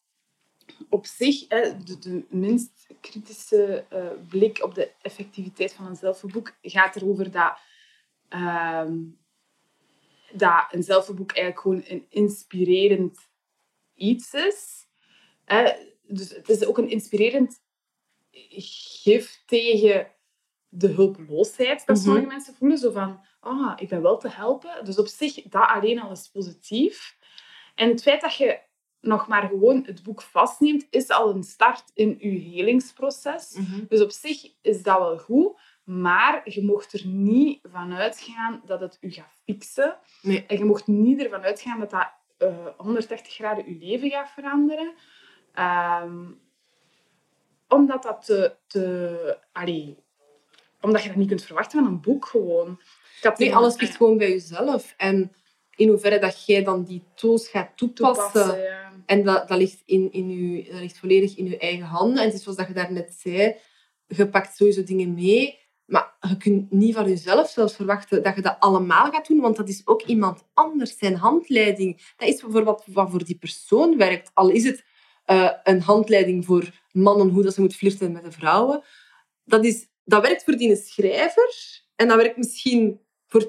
op zich hè, de, de minst kritische eh, blik op de effectiviteit van een zelfhulpboek gaat erover dat ehm, dat een zelfhulpboek eigenlijk gewoon een inspirerend iets is. Hè? Dus het is ook een inspirerend gif tegen de hulpeloosheid dat Mhm. sommige mensen voelen. Zo van, ah, ik ben wel te helpen. Dus op zich, dat alleen al is positief. En het feit dat je nog maar gewoon het boek vastneemt, is al een start in je helingsproces. Dus op zich is dat wel goed. Maar je mocht er niet van uitgaan dat het u gaat fixen. Nee. En je mocht niet ervan uitgaan dat dat eh 180 graden je leven gaat veranderen. Ehm, omdat dat te... te allee, omdat je dat niet kunt verwachten van een boek gewoon. Had Nee, alles ligt gewoon bij jezelf. En in hoeverre dat jij dan die tools gaat toepassen. toepassen. Ja. En dat, dat, ligt in, in dat ligt volledig in je eigen handen. En het is zoals dat je daarnet zei, je pakt sowieso dingen mee. Maar je kunt niet van jezelf zelfs verwachten dat je dat allemaal gaat doen. Want dat is ook iemand anders, zijn handleiding. Dat is voor wat, wat voor die persoon werkt. Al is het eh, een handleiding voor mannen, hoe dat ze moeten flirten met de vrouwen. Dat, is, dat werkt voor die schrijver. En dat werkt misschien voor 10%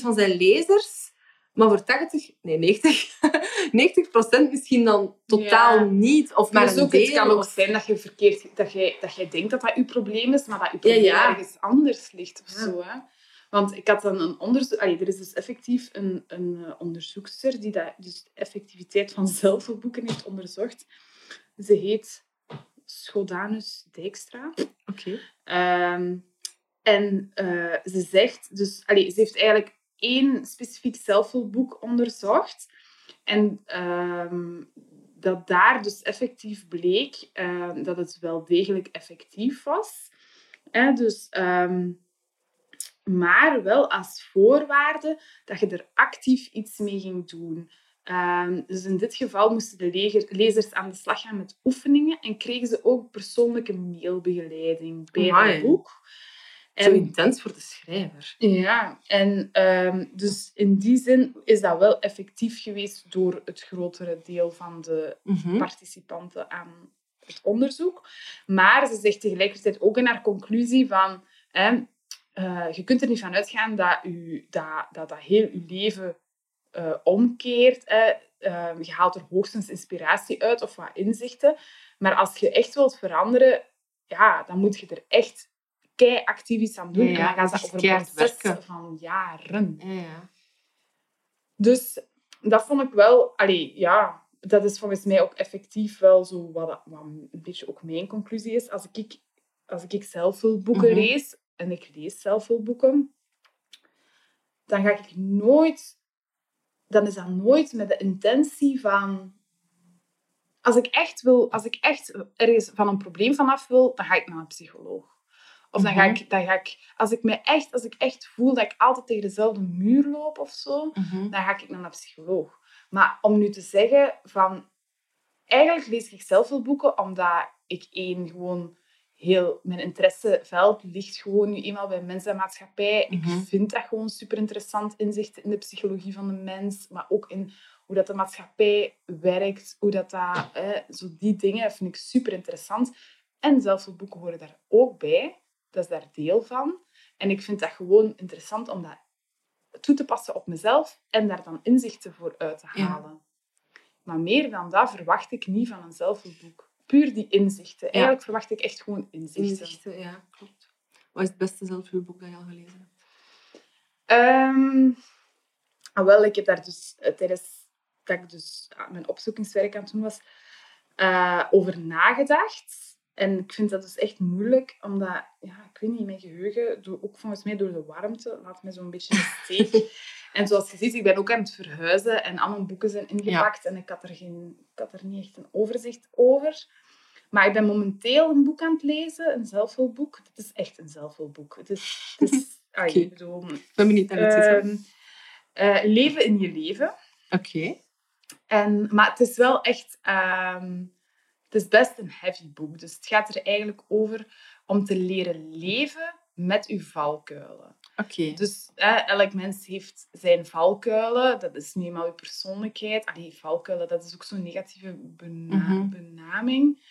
van zijn lezers. Maar voor 80, nee 90, 90% [LAUGHS] misschien dan totaal Ja. niet. Of maar Dus het kan ook of- zijn dat je verkeerd, dat jij, dat jij denkt dat dat je probleem is, maar dat je probleem ja. ergens anders ligt of zo. Hè? Want ik had dan een onderzoek... allee, Er is dus effectief een, een onderzoekster die dat, dus de effectiviteit van zelfboeken heeft onderzocht. Ze heet Schodanus Dijkstra. Oké. Ehm, en eh, ze zegt, dus, ze heeft eigenlijk één specifiek zelfhulpboek onderzocht. En ehm, dat daar dus effectief bleek ehm, dat het wel degelijk effectief was. Hè, dus, maar wel als voorwaarde dat je er actief iets mee ging doen. Ehm, dus in dit geval moesten de leger- lezers aan de slag gaan met oefeningen en kregen ze ook persoonlijke mailbegeleiding bij Amai. het boek. Zo intens voor de schrijver. Ja, en ehm, dus in die zin is dat wel effectief geweest door het grotere deel van de Mhm. participanten aan het onderzoek. Maar ze zegt tegelijkertijd ook in haar conclusie van... Hè, eh, je kunt er niet van uitgaan dat u, dat, dat, dat heel je leven eh, omkeert. Hè. Eh, je haalt er hoogstens inspiratie uit of wat inzichten. Maar als je echt wilt veranderen, ja, dan moet je er echt kei actief iets aan doen. Ja, ja, en dan gaat dat over een proces werken. van jaren. Ja. Dus dat vond ik wel... Allee, ja, dat is volgens mij ook effectief wel zo wat, wat een beetje ook mijn conclusie is. Als ik, als ik zelfhulpboeken Mhm. lees, en ik lees zelfhulpboeken, dan ga ik nooit... Dan is dat nooit met de intentie van... Als ik echt wil, als ik echt ergens van een probleem vanaf wil, dan ga ik naar een psycholoog. Of dan ga Mhm. ik, dan ga ik, als ik me echt, als ik echt voel dat ik altijd tegen dezelfde muur loop of zo, Mhm. dan ga ik naar een psycholoog. Maar om nu te zeggen van... Eigenlijk lees ik zelfhulpboeken omdat ik één gewoon heel... Mijn interesseveld ligt gewoon nu eenmaal bij mens en maatschappij. Mhm. Ik vind dat gewoon super interessant. Inzichten in de psychologie van de mens, maar ook in hoe dat de maatschappij werkt, hoe dat... dat zo die dingen vind ik super interessant. En zelfhulpboeken horen daar ook bij. Dat is daar deel van. En ik vind dat gewoon interessant om dat toe te passen op mezelf en daar dan inzichten voor uit te Ja. halen. Maar meer dan dat verwacht ik niet van een zelfhulpboek. Puur die inzichten. Eigenlijk verwacht ik echt gewoon inzichten. Inzichten, ja, klopt. Wat is het beste zelfhulpboek dat je al gelezen hebt? Ah, wel, ik heb daar dus tijdens dat ik dus ah, mijn opzoekingswerk aan het doen was, eh, over nagedacht. En ik vind dat dus echt moeilijk, omdat, ja, ik weet niet, mijn geheugen, door, ook volgens mij door de warmte, laat me zo'n beetje in steek. [LAUGHS] en zoals je ziet, ik ben ook aan het verhuizen en al mijn boeken zijn ingepakt en ik had, er geen, ik had er niet echt een overzicht over. Maar ik ben momenteel een boek aan het lezen, een zelfhulpboek. Het is echt een zelfhulpboek. Het is... Het is [LAUGHS] Oké. ik bedoel, Ik ben benieuwd naar het. Ehm, eh, leven in je leven. Oké. En, maar het is wel echt... ehm, het is best een heavy boek. Dus het gaat er eigenlijk over om te leren leven met uw valkuilen. Oké. Dus eh, elk mens heeft zijn valkuilen. Dat is niet eenmaal uw persoonlijkheid. Allee, valkuilen, dat is ook zo'n negatieve bena- Mhm. benaming.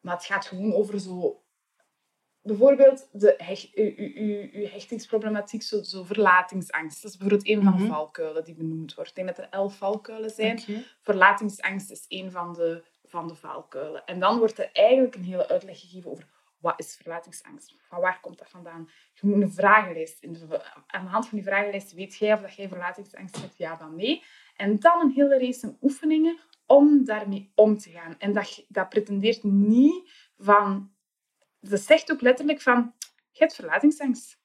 Maar het gaat gewoon over zo... Bijvoorbeeld de uw, uw, uw, uw hechtingsproblematiek, zo, zo verlatingsangst. Dat is bijvoorbeeld een van de Mhm. valkuilen die benoemd wordt. Ik denk dat er elf valkuilen zijn. Verlatingsangst is een van de, van de valkuilen. En dan wordt er eigenlijk een hele uitleg gegeven over wat is verlatingsangst? Van waar komt dat vandaan? Je moet een vragenlijst invullen. Aan de hand van die vragenlijst weet jij of dat jij verlatingsangst hebt, ja dan nee. En dan een hele race aan oefeningen om daarmee om te gaan. En dat, dat pretendeert niet van... Dat zegt ook letterlijk van, je hebt verlatingsangst.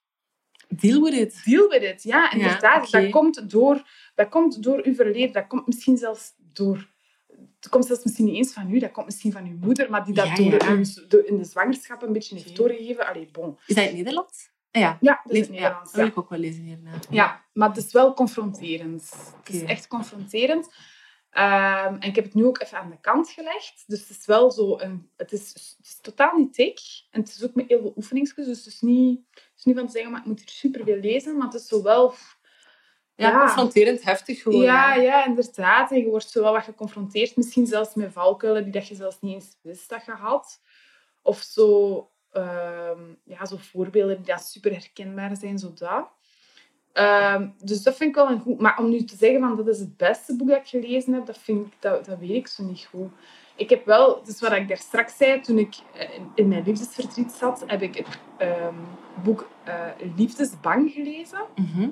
Deal with it. Deal with it. Ja, inderdaad. Dat, komt door, dat komt door uw verleden. Dat komt misschien zelfs door... Het komt zelfs misschien niet eens van u, dat komt misschien van uw moeder, maar die dat Ja, door ja. u de- in de zwangerschap een beetje heeft doorgegeven. Allee, bon. Is dat in het Nederlands? Ah, ja. Ja, dat is ja, Nederlands. dat wil ik ook wel lezen hierna. Ja, maar het is wel confronterend. Het is echt confronterend. Ehm, en ik heb het nu ook even aan de kant gelegd. Dus het is wel zo... Een, het, is, het is totaal niet dik. En het is ook met heel veel oefeningsjes. Dus het is niet, het is niet van te zeggen, maar ik moet hier superveel lezen. Maar het is zo wel... Ja, confronterend heftig gewoon. ja, ja. inderdaad. En je wordt zo wel wat geconfronteerd. Misschien zelfs met valkuilen die dat je zelfs niet eens wist dat je had. Of zo, ehm, ja, zo voorbeelden die dat super herkenbaar zijn, zo dat. Ehm, dus dat vind ik wel een goed. Maar om nu te zeggen van dat is het beste boek dat ik gelezen heb, dat, vind ik, dat, dat weet ik zo niet goed. Ik heb wel, dus wat ik daar straks zei, toen ik eh, in- mijn liefdesverdriet zat, heb ik het ehm, boek eh, Liefdesbang gelezen. Mhm.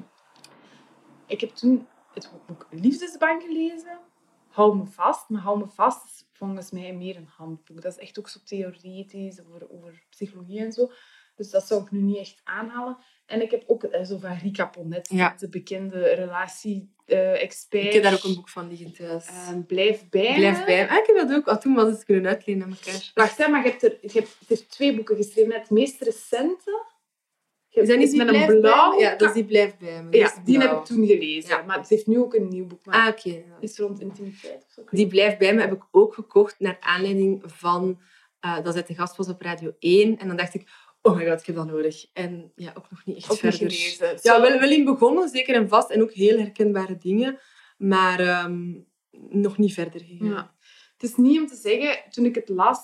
Ik heb toen het boek Liefdesbang gelezen. Hou me vast. Maar Hou me vast is volgens mij meer een handboek. Dat is echt ook zo theoretisch over, over psychologie en zo. Dus dat zou ik nu niet echt aanhalen. En ik heb ook eh, zo van Rika Ponet, Ja. de bekende relatie-expert. Ik heb daar ook een boek van liggen thuis. Blijf bij me. Blijf bij me. Ah, ik heb dat ook. Ah, toen was het kunnen uitlenen aan elkaar. Wacht, hè, maar je hebt er, je hebt, hebt twee boeken geschreven. Het meest recente. Je Is dat niet met een blauw... Ja, is die blijft bij me. Ja, die heb ik toen gelezen. Ja. Maar het heeft nu ook een nieuw boek. Maar Ah, oké. ja. is rond intimiteit of zo. Die blijft bij me heb ik ook gekocht naar aanleiding van eh, dat zij te gast was op Radio 1. En dan dacht ik, oh my god, ik heb dat nodig. En ja, ook nog niet echt Ook niet verder. gelezen. Ja, wel, wel in begonnen, zeker en vast. En ook heel herkenbare dingen. Maar ehm, nog niet verder gegaan. Ja. Het is niet om te zeggen, toen ik het las...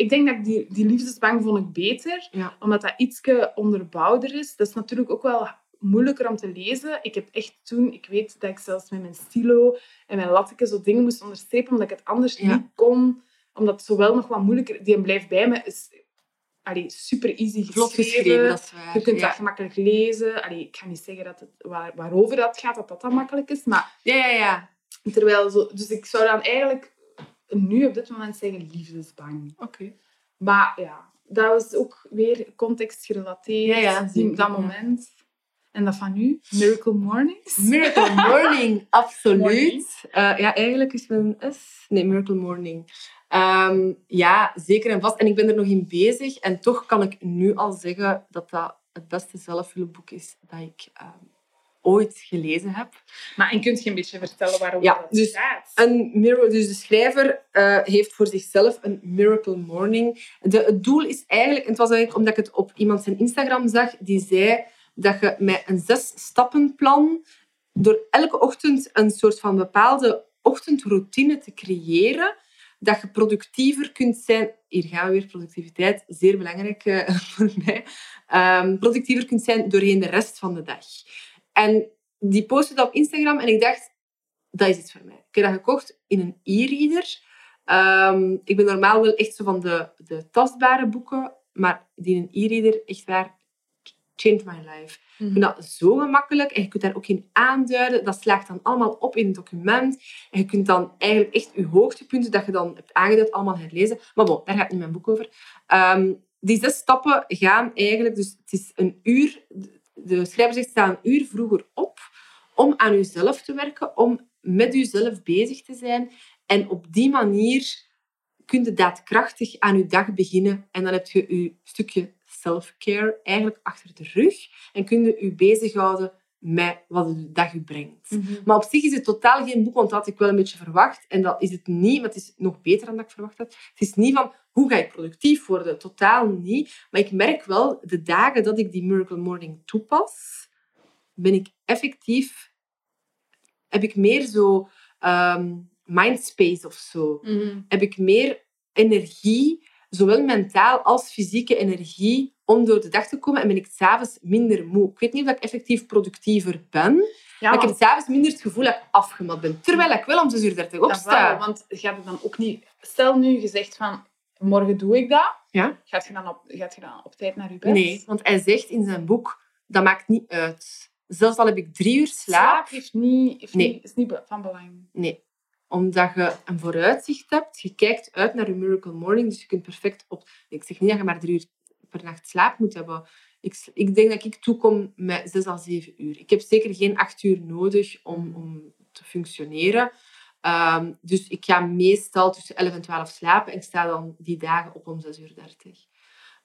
Ik denk dat ik die, die liefdesbang vond ik beter, Ja. omdat dat ietsje onderbouwder is. Dat is natuurlijk ook wel moeilijker om te lezen. Ik heb echt toen... Ik weet dat ik zelfs met mijn stilo en mijn latteke zo dingen moest onderstrepen, omdat ik het anders Ja. niet kon. Omdat het zowel nog wat moeilijker... Die blijft bij me is allee, super easy geschreven, dat is waar. Je kunt ja. dat gemakkelijk lezen. Allee, ik ga niet zeggen dat het, waar, waarover dat gaat, dat dat dan makkelijk is. Maar ja, ja, ja. terwijl zo, dus ik zou dan eigenlijk nu op dit moment zeggen liefdesbang. Oké. Maar ja, dat was ook weer contextgerelateerd. Ja, ja, die, zeker, dat ja. moment. En dat van u? Miracle Mornings? Miracle [LAUGHS] Morning, absoluut. Morning. Eh, ja, eigenlijk is het een S. Nee, Miracle Morning. Ehm, ja, zeker en vast. En ik ben er nog in bezig. En toch kan ik nu al zeggen dat dat het beste zelfhulpboek is dat ik ehm, ooit gelezen heb. Maar en kunt je een beetje vertellen waarom Ja, dat dus gaat? Een miracle, dus de schrijver eh, heeft voor zichzelf een Miracle Morning. De, het doel is eigenlijk, en het was eigenlijk omdat ik het op iemand zijn Instagram zag, die zei dat je met een zes-stappenplan door elke ochtend een soort van bepaalde ochtendroutine te creëren, dat je productiever kunt zijn. Hier gaan we weer, productiviteit, zeer belangrijk eh, [LAUGHS] voor mij. Ehm, productiever kunt zijn doorheen de rest van de dag. En die postte dat op Instagram en ik dacht, dat is iets voor mij. Ik heb dat gekocht in een e-reader. Ehm, ik ben normaal wel echt zo van de, de tastbare boeken, maar die in een e-reader, echt waar, changed my life. Ik vind dat zo gemakkelijk en je kunt daar ook in aanduiden. Dat slaagt dan allemaal op in een document. En je kunt dan eigenlijk echt je hoogtepunten dat je dan hebt aangeduid allemaal herlezen. Maar bon, daar gaat niet mijn boek over. Ehm, die zes stappen gaan eigenlijk... Dus het is een uur... De schrijver zegt, sta een uur vroeger op om aan jezelf te werken, om met jezelf bezig te zijn. En op die manier kun je daadkrachtig aan je dag beginnen. En dan heb je je stukje self-care eigenlijk achter de rug. En kun je je bezighouden met wat de dag je brengt. Mhm. Maar op zich is het totaal geen boek, want dat had ik wel een beetje verwacht. En dat is het niet, maar het is nog beter dan dat ik verwacht had. Het is niet van, hoe ga ik productief worden? Totaal niet. Maar ik merk wel, de dagen dat ik die Miracle Morning toepas, ben ik effectief... Heb ik meer zo ehm, mindspace of zo. Mhm. Heb ik meer energie, zowel mentaal als fysieke energie, om door de dag te komen. En ben ik s'avonds minder moe. Ik weet niet of ik effectief productiever ben, Ja, maar ik heb s'avonds minder het gevoel dat ik afgemat ben. Terwijl ik wel om 6 uur 30 Dat opsta. wel, want gaat het dan ook niet... Stel nu, je zegt van, morgen doe ik dat. Ja? Gaat je dan op, gaat je dan op tijd naar je bed? Nee, want hij zegt in zijn boek, dat maakt niet uit. Zelfs al heb ik drie uur slaap, Slaap heeft niet, heeft Nee. niet, is niet van belang. nee. Omdat je een vooruitzicht hebt, je kijkt uit naar je Miracle Morning, dus je kunt perfect op... Ik zeg niet dat je maar drie uur per nacht slaap moet hebben. Ik, ik denk dat ik toekom met zes à zeven uur. Ik heb zeker geen acht uur nodig om, om te functioneren. Ehm, dus ik ga meestal tussen 11 en 12 slapen en ik sta dan die dagen op om 6 uur 30.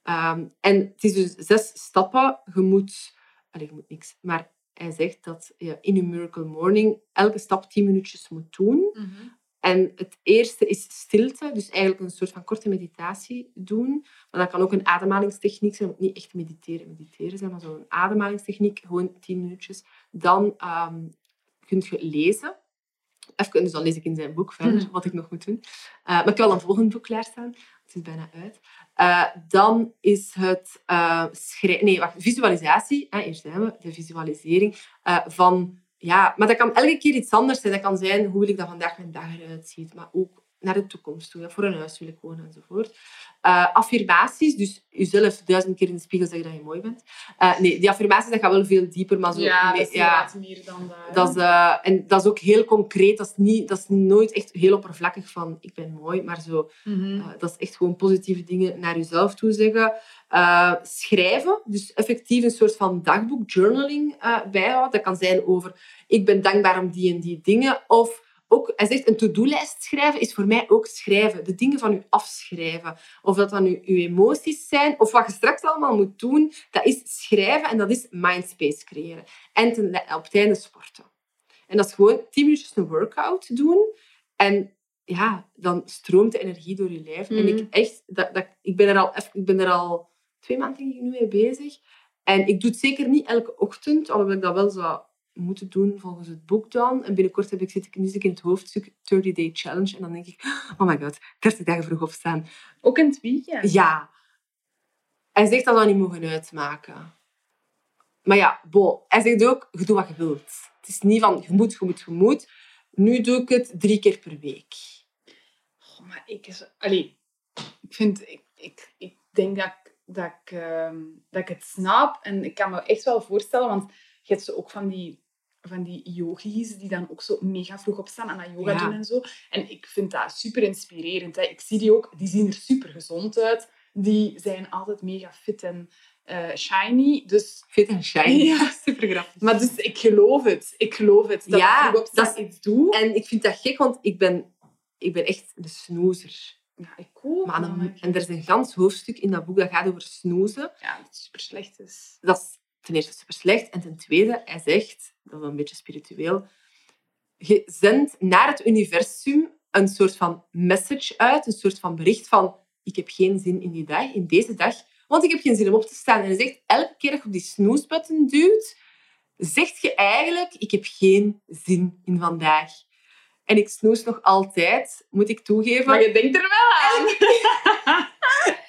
Ehm, en het is dus zes stappen. Je moet... Allee, je moet niks. Maar hij zegt dat je in je Miracle Morning elke stap 10 minuutjes moet doen. Mhm. En het eerste is stilte, dus eigenlijk een soort van korte meditatie doen. Maar dat kan ook een ademhalingstechniek zijn, niet echt mediteren, mediteren zijn, maar zo'n ademhalingstechniek, gewoon 10 minuutjes. Dan ehm kun je lezen. Even, dus dan lees ik in zijn boek verder, Mhm. wat ik nog moet doen. Eh, maar ik wil een volgend boek klaarstaan. Het is bijna uit. Eh, dan is het uh, Nee, wacht. Visualisatie. Hè, hier zijn we. De visualisering van... Ja, maar dat kan elke keer iets anders zijn. Dat kan zijn, hoe wil ik dat vandaag mijn dag eruit ziet. Maar ook naar de toekomst toe. Voor een huis wil ik wonen, enzovoort. Uh, affirmaties. Dus jezelf duizend keer in de spiegel zeggen dat je mooi bent. Uh, nee, die affirmaties dat gaat wel veel dieper. Maar zo, ja, dat is ja, meer dan dat. Dat is, uh, en dat is ook heel concreet. Dat is, niet, dat is nooit echt heel oppervlakkig van ik ben mooi. Maar zo, Mm -hmm. uh, dat is echt gewoon positieve dingen naar jezelf toe zeggen. Schrijven. Dus effectief een soort van dagboek, journaling bijhouden. Dat kan zijn over ik ben dankbaar om die en die dingen. Of ook, hij zegt, een to-do-lijst schrijven is voor mij ook schrijven. De dingen van u afschrijven. Of dat dan uw, uw emoties zijn, of wat je straks allemaal moet doen, dat is schrijven en dat is mindspace creëren. En ten, op het einde sporten. En dat is gewoon tien minuutjes een workout doen. En ja, dan stroomt de energie door je lijf. Mm. En ik echt, dat, dat, ik, ben er al, ik ben er al twee maanden nu mee bezig. En ik doe het zeker niet elke ochtend, alhoewel ik dat wel zou moeten doen volgens het boek dan. En binnenkort heb ik, zit ik nu zit ik in het hoofdstuk 30 Day Challenge. En dan denk ik, [GASPS] oh my god, 30 dagen vroeg opstaan. Ook in het weekend? Ja. Hij zegt dat we niet mogen uitmaken. Maar ja, bon. Hij zegt ook, je doet wat je wilt. Het is niet van, je moet, je moet, je moet. Nu doe ik het drie keer per week. Oh, maar ik, is, allee, ik vind, ik, ik, ik denk dat ik, dat, ik, uh, dat ik het snap. En ik kan me echt wel voorstellen, want je hebt zo ook van die, van die yogis die dan ook zo mega vroeg opstaan en dat yoga Ja. doen en zo. En ik vind dat super inspirerend. Hè. Ik zie die ook, die zien er super gezond uit. Die zijn altijd mega fit en eh, shiny. Dus, Fit en shiny. Ja. [LAUGHS] Super grappig. maar dus ik geloof het. Ik geloof het. Dat Ja, ik vroeg opstaan dat iets doe. En ik vind dat gek, want ik ben, ik ben echt een snoezer. Ja, ik ook. Maar en er is een gans hoofdstuk in dat boek dat gaat over snoezen. Ja, dat super slecht is. dat is ten eerste super slecht. En ten tweede, hij zegt, dat is een beetje spiritueel, je zendt naar het universum een soort van message uit, een soort van bericht van ik heb geen zin in die dag, in deze dag, want ik heb geen zin om op te staan. En hij zegt, elke keer dat je op die snoesbutton duwt, zegt je eigenlijk, ik heb geen zin in vandaag. En ik snoes nog altijd, moet ik toegeven. Maar je denkt er wel aan.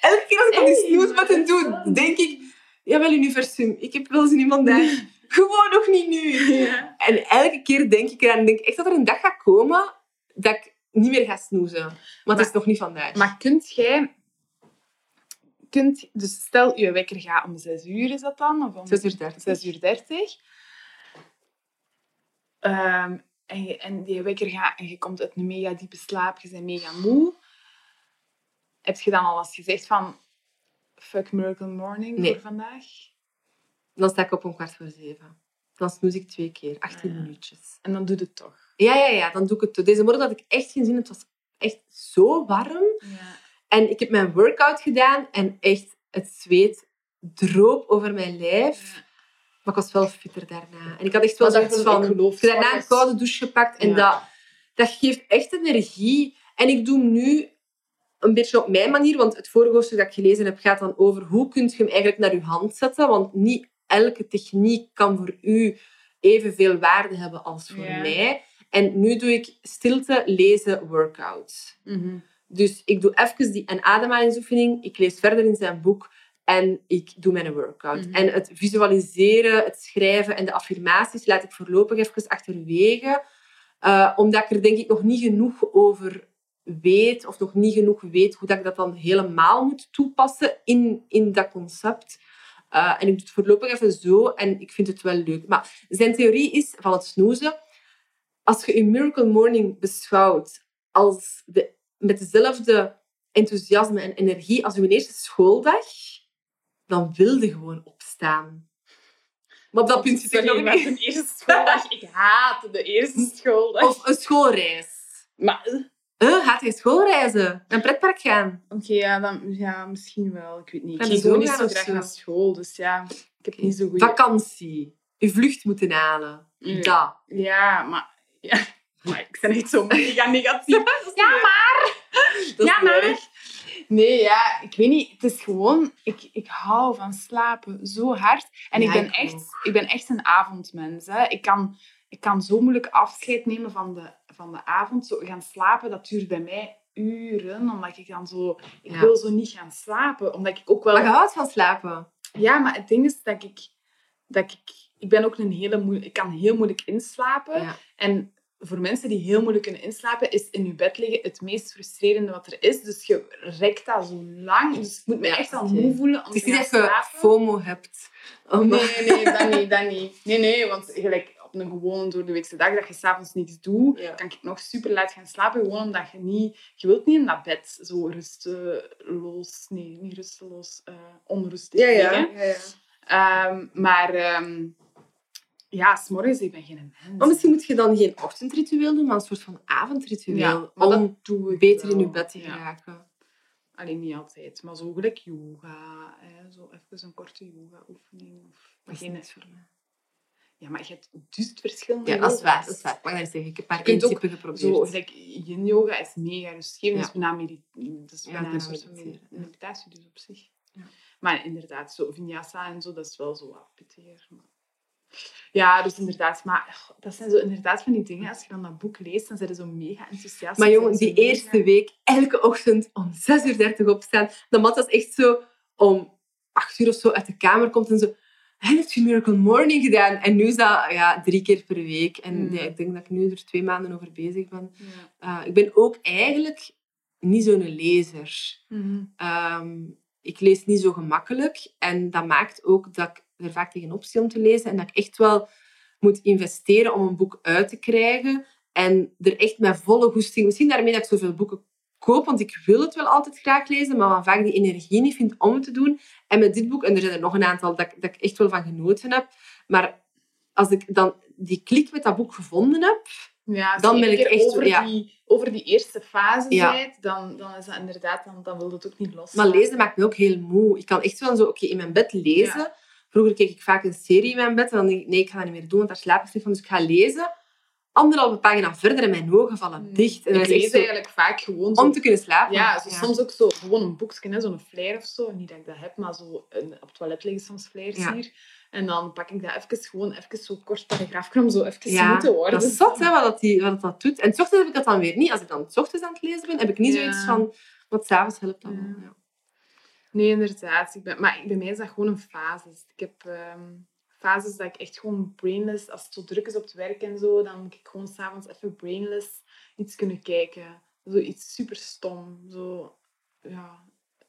Elke keer [LAUGHS] als ik op die snoesbutton doe, denk ik... Jawel, universum, ik heb wel zin in vandaag. [LAUGHS] Gewoon nog niet nu. Ja. En elke keer denk ik eraan. Denk echt dat er een dag gaat komen dat ik niet meer ga snoezen. Maar, het is nog niet vandaag. Maar kunt jij... Kunt, dus stel, je wekker gaat om 6 uur, is dat dan? Of om 6 uur 30. 6 uur 30. Ehm, en, je, en die wekker gaat en je komt uit een mega diepe slaap, je bent mega moe. Heb je dan al eens gezegd van... Fuck Miracle Morning Nee. voor vandaag? Dan sta ik op om kwart voor zeven. Dan snoes ik twee keer, 18 Ah. minuutjes. En dan doe je het toch. Ja, ja, ja, dan doe ik het. toe. Deze morgen had ik echt geen zin. Het was echt zo warm. Ja. En ik heb mijn workout gedaan en echt het zweet droop over mijn lijf. Maar ik was wel fitter daarna. En ik had echt wel dat zoiets van... ik daarna een koude douche gepakt. En dat, dat geeft echt energie. En ik doe hem nu een beetje op mijn manier. Want het vorige hoofdstuk dat ik gelezen heb, gaat dan over hoe kun je hem eigenlijk naar je hand zetten. Want niet elke techniek kan voor u evenveel waarde hebben als voor mij. En nu doe ik stilte, lezen, workouts. Mhm. Dus ik doe even die, een ademhalingsoefening. Ik lees verder in zijn boek. En ik doe mijn workout. Mhm. En het visualiseren, het schrijven en de affirmaties laat ik voorlopig even achterwege. Eh, omdat ik er denk ik nog niet genoeg over weet. Of nog niet genoeg weet hoe dat ik dat dan helemaal moet toepassen in, in dat concept. Eh, en ik doe het voorlopig even zo. En ik vind het wel leuk. Maar zijn theorie is van het snoezen. Als je je Miracle Morning beschouwt als de met dezelfde enthousiasme en energie als uw eerste schooldag, dan wil je gewoon opstaan. Maar op dat punt zit ik nog niet. een eerste schooldag. Ik haat de eerste [LAUGHS] schooldag. Of een schoolreis. Maar, Uh, gaat hij schoolreizen? Naar een pretpark gaan? oké, ja, dan, ja, misschien wel. Ik weet niet. Ik Gaan ging zo gewoon niet zo graag naar school, dus ja, ik heb niet zo goede... Vakantie. Je vlucht moeten halen. Nee. Dat. Ja, maar... Ja, maar ik ben echt zo [LAUGHS] mega negatief. Ja, maar... Ja, maar... Nee, ja, ik weet niet. Het is gewoon... Ik, ik hou van slapen zo hard. En Ja, ik, ben ik echt, ik ben echt een avondmens. Hè. Ik, kan, ik kan zo moeilijk afscheid nemen van de, van de avond. Zo gaan slapen, dat duurt bij mij uren. Omdat ik dan zo... Ik Ja. wil zo niet gaan slapen. Omdat ik ook wel... Maar je houdt van slapen. Ja, maar het ding is dat ik... Dat ik, ik ben ook een hele moe- Ik kan heel moeilijk inslapen. Ja. En voor mensen die heel moeilijk kunnen inslapen, is in je bed liggen het meest frustrerende wat er is. Dus je rekt dat zo lang. Dus ik moet me Ja, echt al moe voelen om Het is te niet dat je slapen. FOMO hebt. Nee, nee, dat niet, dat niet. Nee, nee, want gelijk op een gewone door de weekse dag dat je s'avonds niks doet, Ja. kan ik nog super laat gaan slapen. Gewoon omdat je niet... Je wilt niet in dat bed zo rusteloos... Nee, niet rusteloos. eh onrustig Ja, ja. ja, ja. Ehm, maar... ehm ja, s'morgens, ik ben geen mens. Maar misschien moet je dan geen ochtendritueel doen, maar een soort van avondritueel. Ja, maar om dat doe ik beter in je bed te geraken. Alleen niet altijd, maar zo gelijk yoga. Hè, zo even een korte yoga-oefening. Of Dat is geen- voor mij. Ja, maar je hebt dus verschillende Ja, dat is waar. Dat is waar. Maar zeg ik, één ook type geprobeerd. Zo, gelijk yin-yoga is mega rustgevend. Ja. Dat is bijna, dat is bijna een soort meditatie dus op zich. Ja. Maar inderdaad, zo vinyasa en zo, dat is wel zo wat pittiger. Maar... Ja, dus inderdaad. Maar dat zijn zo inderdaad van die dingen. Als je dan dat boek leest, dan zijn ze zo mega enthousiast. Maar jongen, die eerste week, elke ochtend om 6.30 uur opstaan. De mat was echt zo om 8 uur of zo uit de kamer komt en zo... Hij heeft je Miracle Morning gedaan. En nu is dat ja, drie keer per week. En Mm. ja, ik denk dat ik nu er twee maanden over bezig ben. Ja. Uh, ik ben ook eigenlijk niet zo'n lezer. Mhm. Ehm, ik lees niet zo gemakkelijk. En dat maakt ook dat ik er vaak tegenop zie om te lezen. En dat ik echt wel moet investeren om een boek uit te krijgen. En er echt met volle goesting... Misschien daarmee dat ik zoveel boeken koop, want ik wil het wel altijd graag lezen, maar vaak die energie niet vind om het te doen. En met dit boek, en er zijn er nog een aantal dat, ik- dat ik echt wel van genoten heb, maar als ik dan die klik met dat boek gevonden heb, Ja, als Dan ben ik echt- over, ja. die, over die eerste fase Ja. dan, dan is dat inderdaad, dan, dan wil het ook niet los. Maar lezen maakt me ook heel moe. Ik kan echt wel zo, oké, in mijn bed lezen. Vroeger keek ik vaak een serie in mijn bed. En dan denk ik, nee, ik ga dat niet meer doen, want daar slaap ik niet van. Dus ik ga lezen. Anderhalve pagina verder en mijn ogen vallen dicht. En ik lees zo, eigenlijk vaak gewoon zo... om te kunnen slapen. ja, zo soms ook zo gewoon een boekje, hè, zo'n flyer of zo. Niet dat ik dat heb, maar zo een, op het toilet liggen soms flyers Ja. hier. En dan pak ik dat even gewoon, even zo kort paragraafje om zo even Ja, moe te worden. dat is zot, hè, wat, dat die, wat dat doet. En s ochtends heb ik dat dan weer niet. Als ik dan s ochtends aan het lezen ben, heb ik niet zoiets van... Wat s'avonds helpt dan Ja. wel. Nee, inderdaad. Ik ben, maar bij mij is dat gewoon een fases. Ik heb ehm, fases dat ik echt gewoon brainless... Als het zo druk is op het werk en zo, dan moet ik gewoon s'avonds even brainless iets kunnen kijken. Zo iets super stom. Zo, ja,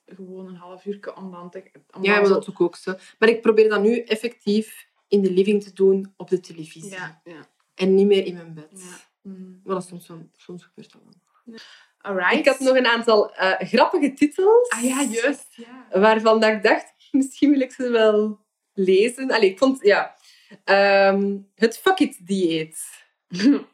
gewoon een half uur om dan te... Om Ja, maar dat doe ik ook zo. Maar ik probeer dat nu effectief in de living te doen op de televisie. Ja, ja. En niet meer in mijn bed. ja. Mm. Maar dat soms, wel- soms gebeurt dat wel. Alright. Ik had nog een aantal eh, grappige titels. Ah ja, juist. Ja. Waarvan dat ik dacht, misschien wil ik ze wel lezen. Allee, ik vond, ja... ehm, het fuck it dieet. [LAUGHS]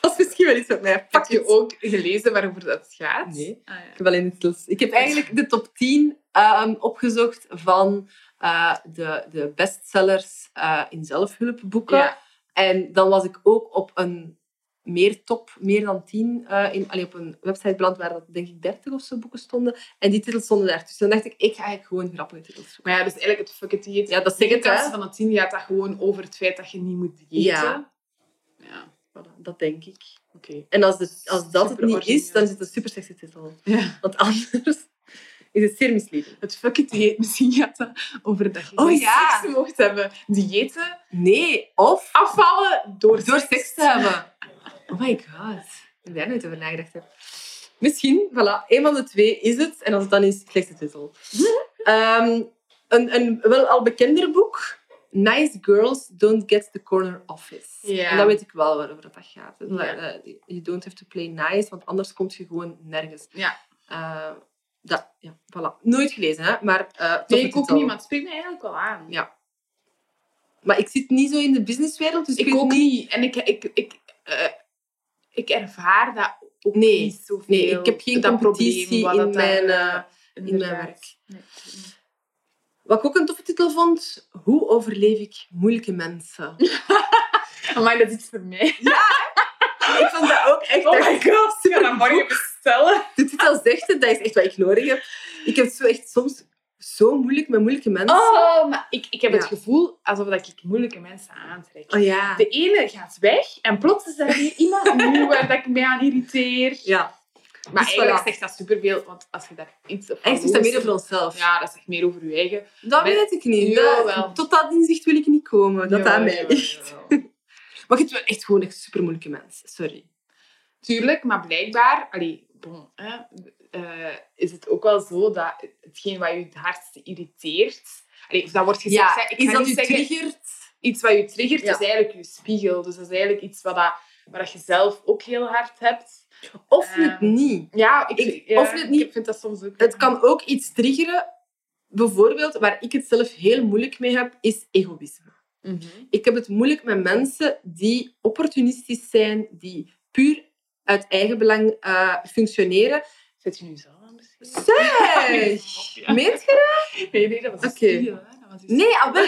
dat [LAUGHS] is misschien wel iets wat mij... Heb Fuck je it. ook gelezen waarover dat gaat? Nee. Ah, ja. Ik heb alleen titels. Ik heb eigenlijk de top 10 ehm, opgezocht van eh, de, de bestsellers eh, in zelfhulpboeken. Ja. En dan was ik ook op een meer top, meer dan 10, eh, in, allee, op een website beland waar dat denk ik 30 of zo boeken stonden. En die titels stonden daar. Dus dan dacht ik, ik ga eigenlijk gewoon grappige titels zoeken. Maar ja, dus eigenlijk het fuck it dieet. Ja, dat zeg ik, van de tien gaat dat gewoon over het feit dat je niet moet diëten. Ja. Ja, Voilà, dat denk ik. oké. En als, de, als dat het niet is, dan is het een super sexy titel. Ja. Want anders [LAUGHS] is het zeer misleidend. Het fuck it dieet, misschien gaat dat over dat je Oh, ja. seks mocht hebben. Diëten, Nee, of afvallen door, door seks te hebben. [LAUGHS] Oh my god. Ik heb daar nooit over nagedacht. Heb. Misschien, voilà, een van de twee is het. En als het dan is, slechtste titel. [LAUGHS] Ehm, een, een wel al bekender boek. Nice Girls Don't Get the Corner Office. Ja. En dat weet ik wel waarover dat gaat. hè. Ja. Eh, You don't have to play nice, want anders kom je gewoon nergens. Ja. Eh, dat, ja, voilà. Nooit gelezen, hè? maar Nee, ik ook niet, maar het spreekt me eigenlijk wel aan. Ja. Maar ik zit niet zo in de businesswereld, dus ik, Ik ook niet... niet. En ik, ik, ik, ik ervaar dat ook Nee. niet zoveel. Nee, ik heb geen dat competitie probleem in mijn, eh, eh, in mijn inderdaad. werk. Nee. Wat ik ook een toffe titel vond, Hoe overleef ik moeilijke mensen? [LAUGHS] Amai, dat is iets voor mij. ik vond dat ook echt... Oh my god, ik ga dat morgen bestellen. De titel zegt het, dat is echt wat ik nodig heb. Ik heb zo echt soms zo moeilijk met moeilijke mensen. Oh, maar ik, ik heb het gevoel alsof dat ik moeilijke mensen aantrek. Oh ja. De ene gaat weg en plots is er weer iemand [LAUGHS] nieuw waar dat ik mij aan irriteer. Ja. Maar Dus eigenlijk voilà. zegt dat superveel, want als je daar iets op Eigenlijk is dat meer over onszelf. Ja, dat zegt meer over je eigen. Dat weet ik niet. Dat- tot dat inzicht wil ik niet komen. Dat aan mij ligt. [LAUGHS] Maar je hebt wel echt gewoon echt super moeilijke mensen. Sorry. Tuurlijk, maar blijkbaar allee, bon, hè, eh, is het ook wel zo dat hetgeen wat je het hardste irriteert... Allee, of dat wordt gezegd, ik is dat triggert? iets wat je triggert, Ja. is eigenlijk je spiegel. Dus dat is eigenlijk iets wat, dat, wat je zelf ook heel hard hebt. Of het Ehm, niet. Ja, ik, Ik- ja, of het niet. ik vind dat soms ook... Het kan ook iets triggeren. Bijvoorbeeld, waar ik het zelf heel moeilijk mee heb, is egoïsme. Mhm. Ik heb het moeilijk met mensen die opportunistisch zijn, die puur uit eigen belang eh, functioneren. Zit je nu zo aan misschien? Zeg! [LAUGHS] Ja. Meent je Nee, nee, dat was een Oké. spiegel, hè. Dat was een Nee, wel.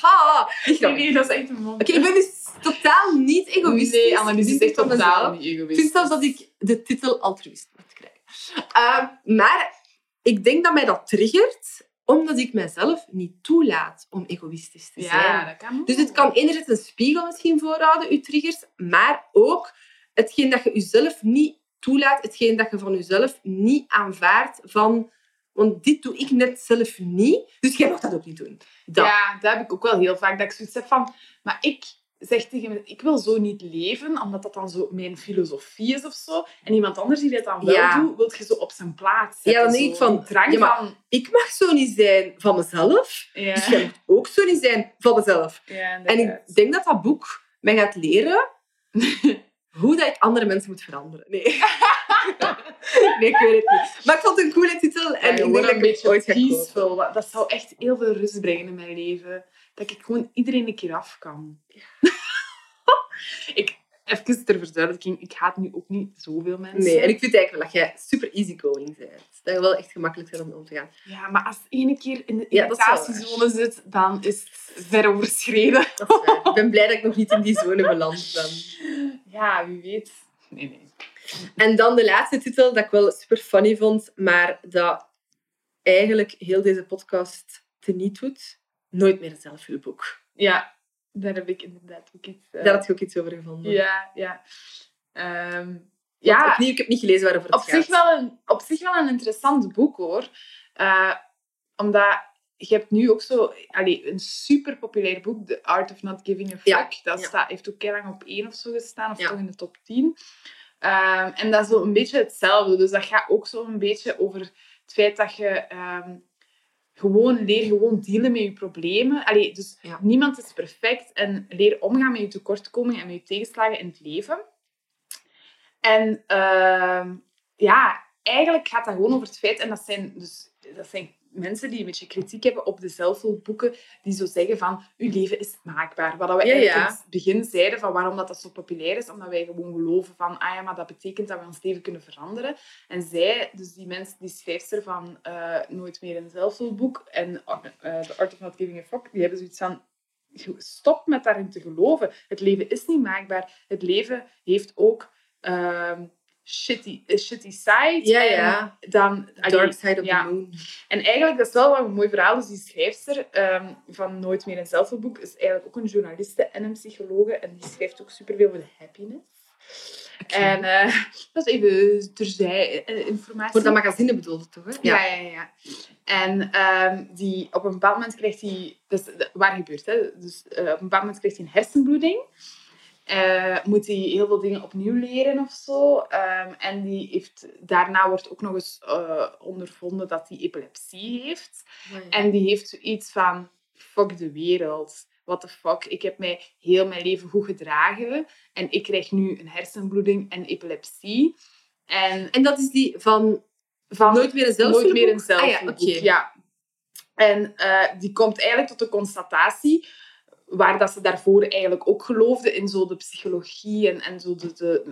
Ha, Nee, nee, dat is echt een mond. Oké, ik ben dus totaal niet egoïstisch. Nee, Annelies is echt ik totaal mezelf. niet Ik egoïstisch. vind zelfs dat ik de titel altruïst moet krijgen. Ehm, maar ik denk dat mij dat triggert, omdat ik mijzelf niet toelaat om egoïstisch te zijn. Ja, dat kan Dus het kan enerzijds een spiegel misschien voorhouden, uw triggers, maar ook hetgeen dat je jezelf niet toelaat, hetgeen dat je van jezelf niet aanvaardt van... Want dit doe ik net zelf niet, dus jij mag dat ook niet doen. Dat. Ja, dat heb ik ook wel heel vaak. Dat ik zoiets heb van... Maar ik zeg tegen me, ik wil zo niet leven, omdat dat dan zo mijn filosofie is of zo. En iemand anders die dat dan wel Ja. doet, wil je zo op zijn plaats zetten. Ja, dan denk ik van, drang ja, van... Ik mag zo niet zijn van mezelf, Ja, dus jij mag ook zo niet zijn van mezelf. En ik denk dat dat boek mij gaat leren hoe dat ik andere mensen moet veranderen. Nee. [LAUGHS] nee, ik weet het niet. Maar ik vond het een coole titel en Ja, ik denk dat een ik het beetje ooit peaceful. Dat- Dat zou echt heel veel rust brengen in mijn leven. Dat ik gewoon iedereen een keer af kan. [LAUGHS] ik, even ter verduidelijking, ik haat nu ook niet zoveel mensen. Nee, en ik vind eigenlijk wel dat jij super easygoing bent. Dat je wel echt gemakkelijk bent om om te gaan. Ja, maar als ene keer in de Ja, irritatiezone zit, dan is het ver overschreden. Dat is waar. ik ben blij dat ik nog niet in die zone beland ben. [LAUGHS] Ja, wie weet. Nee, nee. En dan de laatste titel, dat ik wel super funny vond, maar dat eigenlijk heel deze podcast teniet doet. Nooit meer een zelfhulpboek. Ja, daar heb ik inderdaad ook iets... eh, Daar had je ook iets over gevonden. Ja, ja. Ehm, ja, Opnieuw, ik heb niet gelezen waarover het op gaat. zich, wel een, op zich wel een interessant boek, hoor. Eh, omdat je hebt nu ook zo... Allee, een super populair boek, The Art of Not Giving a Fuck. Ja, Dat ja. staat, heeft ook heel lang op één of zo gestaan, of Ja. toch in de top 10. Ehm, en dat is zo een beetje hetzelfde. Dus dat gaat ook zo een beetje over het feit dat je... ehm, gewoon leer gewoon dealen met je problemen. Allee, dus niemand is perfect. En leer omgaan met je tekortkomingen en met je tegenslagen in het leven. En ehm, ja, eigenlijk gaat dat gewoon over het feit... En dat zijn, dus, dat zijn mensen die een beetje kritiek hebben op de zelfhulpboeken, die zo zeggen van, uw leven is maakbaar. Wat we Ja, eigenlijk ja. in het begin zeiden, van waarom dat, dat zo populair is, omdat wij gewoon geloven van, ah ja, maar dat betekent dat we ons leven kunnen veranderen. En zij, dus die mensen, die schrijfster van eh, Nooit meer een zelfhulpboek en eh The Art of Not Giving a Fuck, die hebben zoiets van, stop met daarin te geloven. Het leven is niet maakbaar. Het leven heeft ook ehm, shitty, a shitty side. Ja. Dan, Dark Side of ja. the Moon. En eigenlijk, dat is wel wel een mooi verhaal. Dus die schrijfster ehm, van Nooit meer een zelfhulpboek is eigenlijk ook een journaliste en een psychologe. En die schrijft ook superveel over happiness. En eh, [LAUGHS] dat is even terzij eh, informatie. Voor dat magazine bedoelde toch? Hè? Ja, ja, ja. En ehm, die, op een bepaald moment krijgt hij... De- waar gebeurt, hè? Dus eh, op een bepaald moment krijgt hij een hersenbloeding. Eh, moet hij heel veel dingen opnieuw leren of zo. Ehm, en die heeft, daarna wordt ook nog eens eh, ondervonden dat hij epilepsie heeft. En die heeft zoiets van, fuck de wereld. What the fuck, ik heb mij heel mijn leven goed gedragen. En ik krijg nu een hersenbloeding en epilepsie. En En dat is die van van Nooit meer een zelfhulpboek? Nooit meer een zelfhulpboek. Ah, ja. En eh, die komt eigenlijk tot de constatatie, waar dat ze daarvoor eigenlijk ook geloofde in zo de psychologie en, en zo de, de,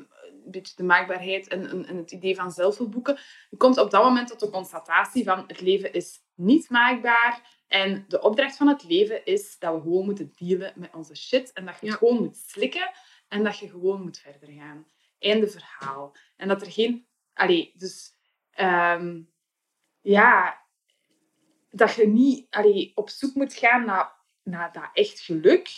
een beetje de maakbaarheid en, en, en het idee van zelfhulpboeken. Je komt op dat moment tot de constatatie van het leven is niet maakbaar. En de opdracht van het leven is dat we gewoon moeten dealen met onze shit. En dat je het gewoon moet slikken. En dat je gewoon moet verder gaan. Einde verhaal. En dat er geen... Allee, dus... ehm, ja... Dat je niet allee, op zoek moet gaan naar, naar dat echt geluk.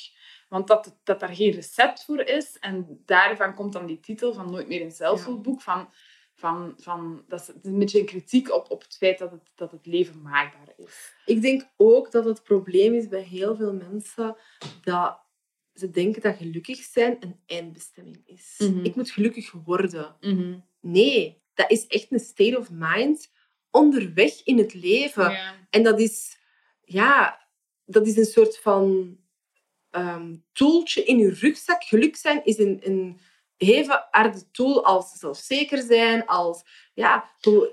Want dat, dat daar geen recept voor is. En daarvan komt dan die titel van Nooit meer een zelfhulpboek. Van, van, van, dat is een beetje een kritiek op, op het feit dat het, dat het leven maakbaar is. Ik denk ook dat het probleem is bij heel veel mensen dat ze denken dat gelukkig zijn een eindbestemming is. Mhm. Ik moet gelukkig worden. Nee, dat is echt een state of mind onderweg in het leven. Ja. En dat is, ja, dat is een soort van ehm tooltje in je rugzak. Geluk zijn is een, een even harde tool als zelfzeker zijn, als... Ja,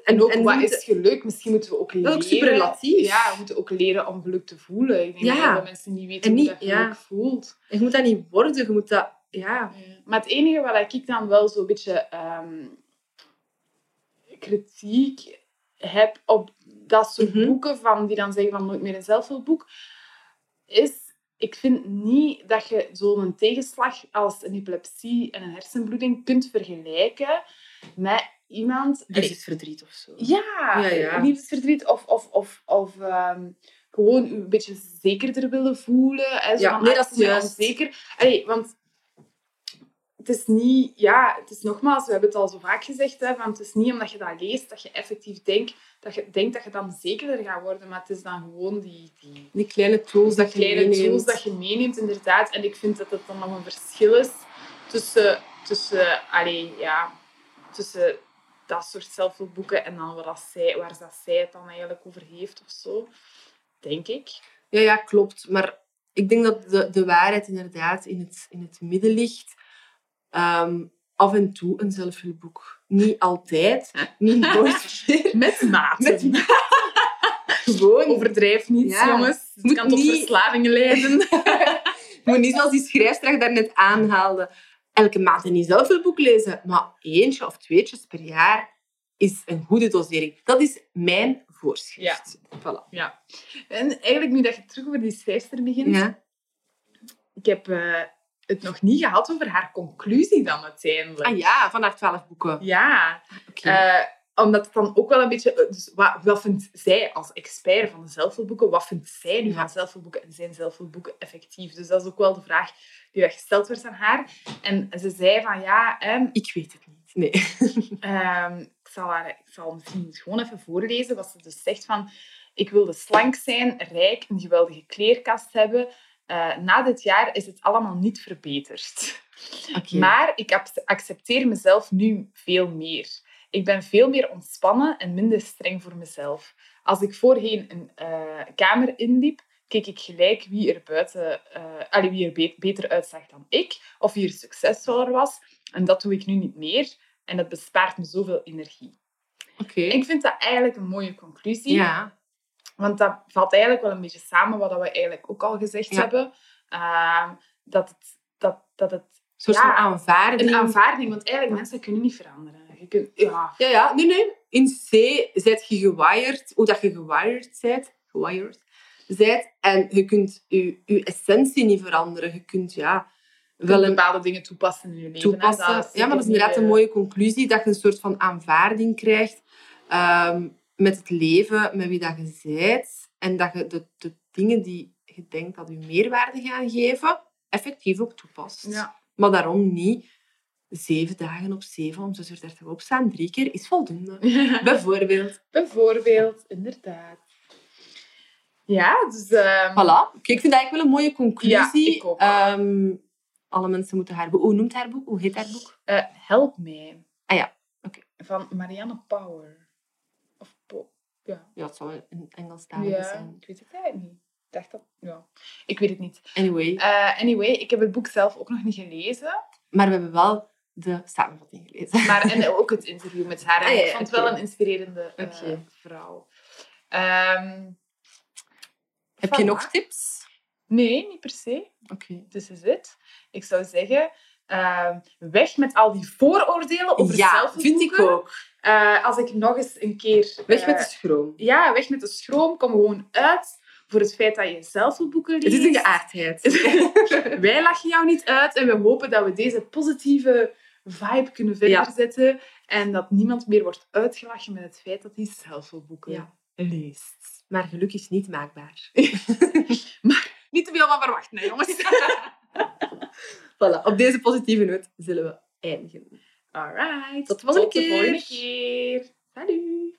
En ook, we wat moeten- is geluk? Misschien moeten we ook leren... ook super relatief. Ja, we moeten ook leren om geluk te voelen. Ik denk Ja. dat mensen niet weten En hoe niet- dat geluk ja. voelt. Je moet dat niet worden, je moet dat... Ja, Maar het enige wat ik dan wel zo'n beetje ehm, kritiek heb op dat soort Mhm. boeken van, die dan zeggen van nooit meer een zelfhulpboek, is, ik vind niet dat je zo'n tegenslag als een epilepsie en een hersenbloeding kunt vergelijken met iemand... dus is verdriet of zo. Ja, Ja, ja. liefdesverdriet of, of, of, of ehm, gewoon een beetje zekerder willen voelen. Hè, zo Ja, nee, ah, dat is juist. Onzeker. Allee, want het is niet... Ja, het is nogmaals, we hebben het al zo vaak gezegd, hè, van het is niet omdat je dat leest dat je effectief denkt dat je, denkt dat je dan zekerder gaat worden, maar het is dan gewoon die... die Die kleine tools dat je kleine meeneemt. tools dat je meeneemt, inderdaad. En ik vind dat het dan nog een verschil is tussen, tussen, allee, ja, tussen dat soort zelfhulpboeken en dan waar, dat zij, waar dat zij het dan eigenlijk over heeft of zo. Denk ik. Ja, ja, klopt. Maar ik denk dat de, de waarheid inderdaad in het, in het midden ligt. Ehm, af en toe een zelfhulpboek. Niet altijd, niet nooit [LAUGHS] meer. Met mate. Met [LAUGHS] Gewoon. Overdrijf niet, Ja. jongens. Het Moet kan tot niet- verslavingen leiden. [LAUGHS] Moet niet zoals die schrijfster daarnet aanhaalde. Elke maand een zelfhulpboek lezen. Maar eentje of tweetjes per jaar is een goede dosering. Dat is mijn voorschrift. Voilà. ja. En eigenlijk, nu dat je terug over die schrijfster begint, Ja. ik heb eh, het nog niet gehad over haar conclusie dan uiteindelijk. Ah ja, van haar twaalf boeken. Ja. Eh, omdat het dan ook wel een beetje... eh, Dus wat, wat vindt zij als expert van de zelfhulpboeken? Wat vindt zij nu Ja. van zelfhulpboeken? En zijn zelfhulpboeken effectief? Dus dat is ook wel de vraag die gesteld werd aan haar. En ze zei van, ja... ehm, Ik weet het niet. Nee. [LAUGHS] ehm, ik, zal haar, ik zal misschien gewoon even voorlezen wat ze dus zegt van... Ik wilde slank zijn, rijk, een geweldige kleerkast hebben. Eh, na dit jaar is het allemaal niet verbeterd. Maar ik ac- accepteer mezelf nu veel meer. Ik ben veel meer ontspannen en minder streng voor mezelf. Als ik voorheen een eh, kamer inliep, keek ik gelijk wie er, buiten, eh, allee, wie er be- beter uitzag dan ik, of wie er succesvoller was. En dat doe ik nu niet meer. En dat bespaart me zoveel energie. Oké. Ik vind dat eigenlijk een mooie conclusie. Ja. Want dat valt eigenlijk wel een beetje samen wat we eigenlijk ook al gezegd Ja. hebben. Ehm, dat, het, dat, dat het Een soort Ja, van aanvaarding. een aanvaarding, want eigenlijk mensen kunnen niet veranderen. Je kunt, ja, Ja, ja. Nee, nee. In C zijt je gewired. Hoe dat je gewired zijt. Gewired. Zijt. En je kunt je, je essentie niet veranderen. Je kunt, ja... wel een bepaalde dingen toepassen in je leven. toepassen. Ja, maar dat is inderdaad een eh, mooie conclusie. Dat je een soort van aanvaarding krijgt ehm, met het leven, met wie dat je bent. En dat je de, de dingen die je denkt dat je meerwaarde gaan geven, effectief ook toepast. Ja. Maar daarom niet zeven dagen op zeven om zes uur dertig opstaan. Drie keer is voldoende. [LAUGHS] Bijvoorbeeld. Bijvoorbeeld, inderdaad. Ja, dus... ehm, Voilà. Ik vind dat eigenlijk wel een mooie conclusie. Ja, ik ook. Ehm, alle mensen moeten haar boek... Hoe noemt haar boek? Hoe heet haar boek? eh, help mij. Ah ja, oké. Van Marianne Power. Ja. Ja, het zou een Engelstalige ja, zijn. ik weet het eigenlijk niet. Ik dacht dat... Ja. Ik weet het niet. Anyway. Eh, anyway, ik heb het boek zelf ook nog niet gelezen. Maar we hebben wel de samenvatting gelezen. Maar, en ook het interview met haar. Ah, ja, ik vond het wel een inspirerende eh, vrouw. Ehm, Heb je nog tips? Nee, niet per se. Oké. This is it. Ik zou zeggen, Eh, weg met al die vooroordelen over ja, vind ik ook. Eh, als ik nog eens een keer... Weg met eh, de schroom. Ja, weg met de schroom. Kom gewoon uit voor het feit dat je zelfboeken leest. Het is een geaardheid. [LAUGHS] Wij lachen jou niet uit en we hopen dat we deze positieve vibe kunnen verder Ja. zetten. En dat niemand meer wordt uitgelachen met het feit dat hij zelfboeken Ja. leest. Maar geluk is niet maakbaar. [LAUGHS] Niet te veel van verwachten, hè, jongens. [LAUGHS] Voilà, op deze positieve noot zullen we eindigen. Alright. Tot de volgende Tot de keer. volgende keer. Salut.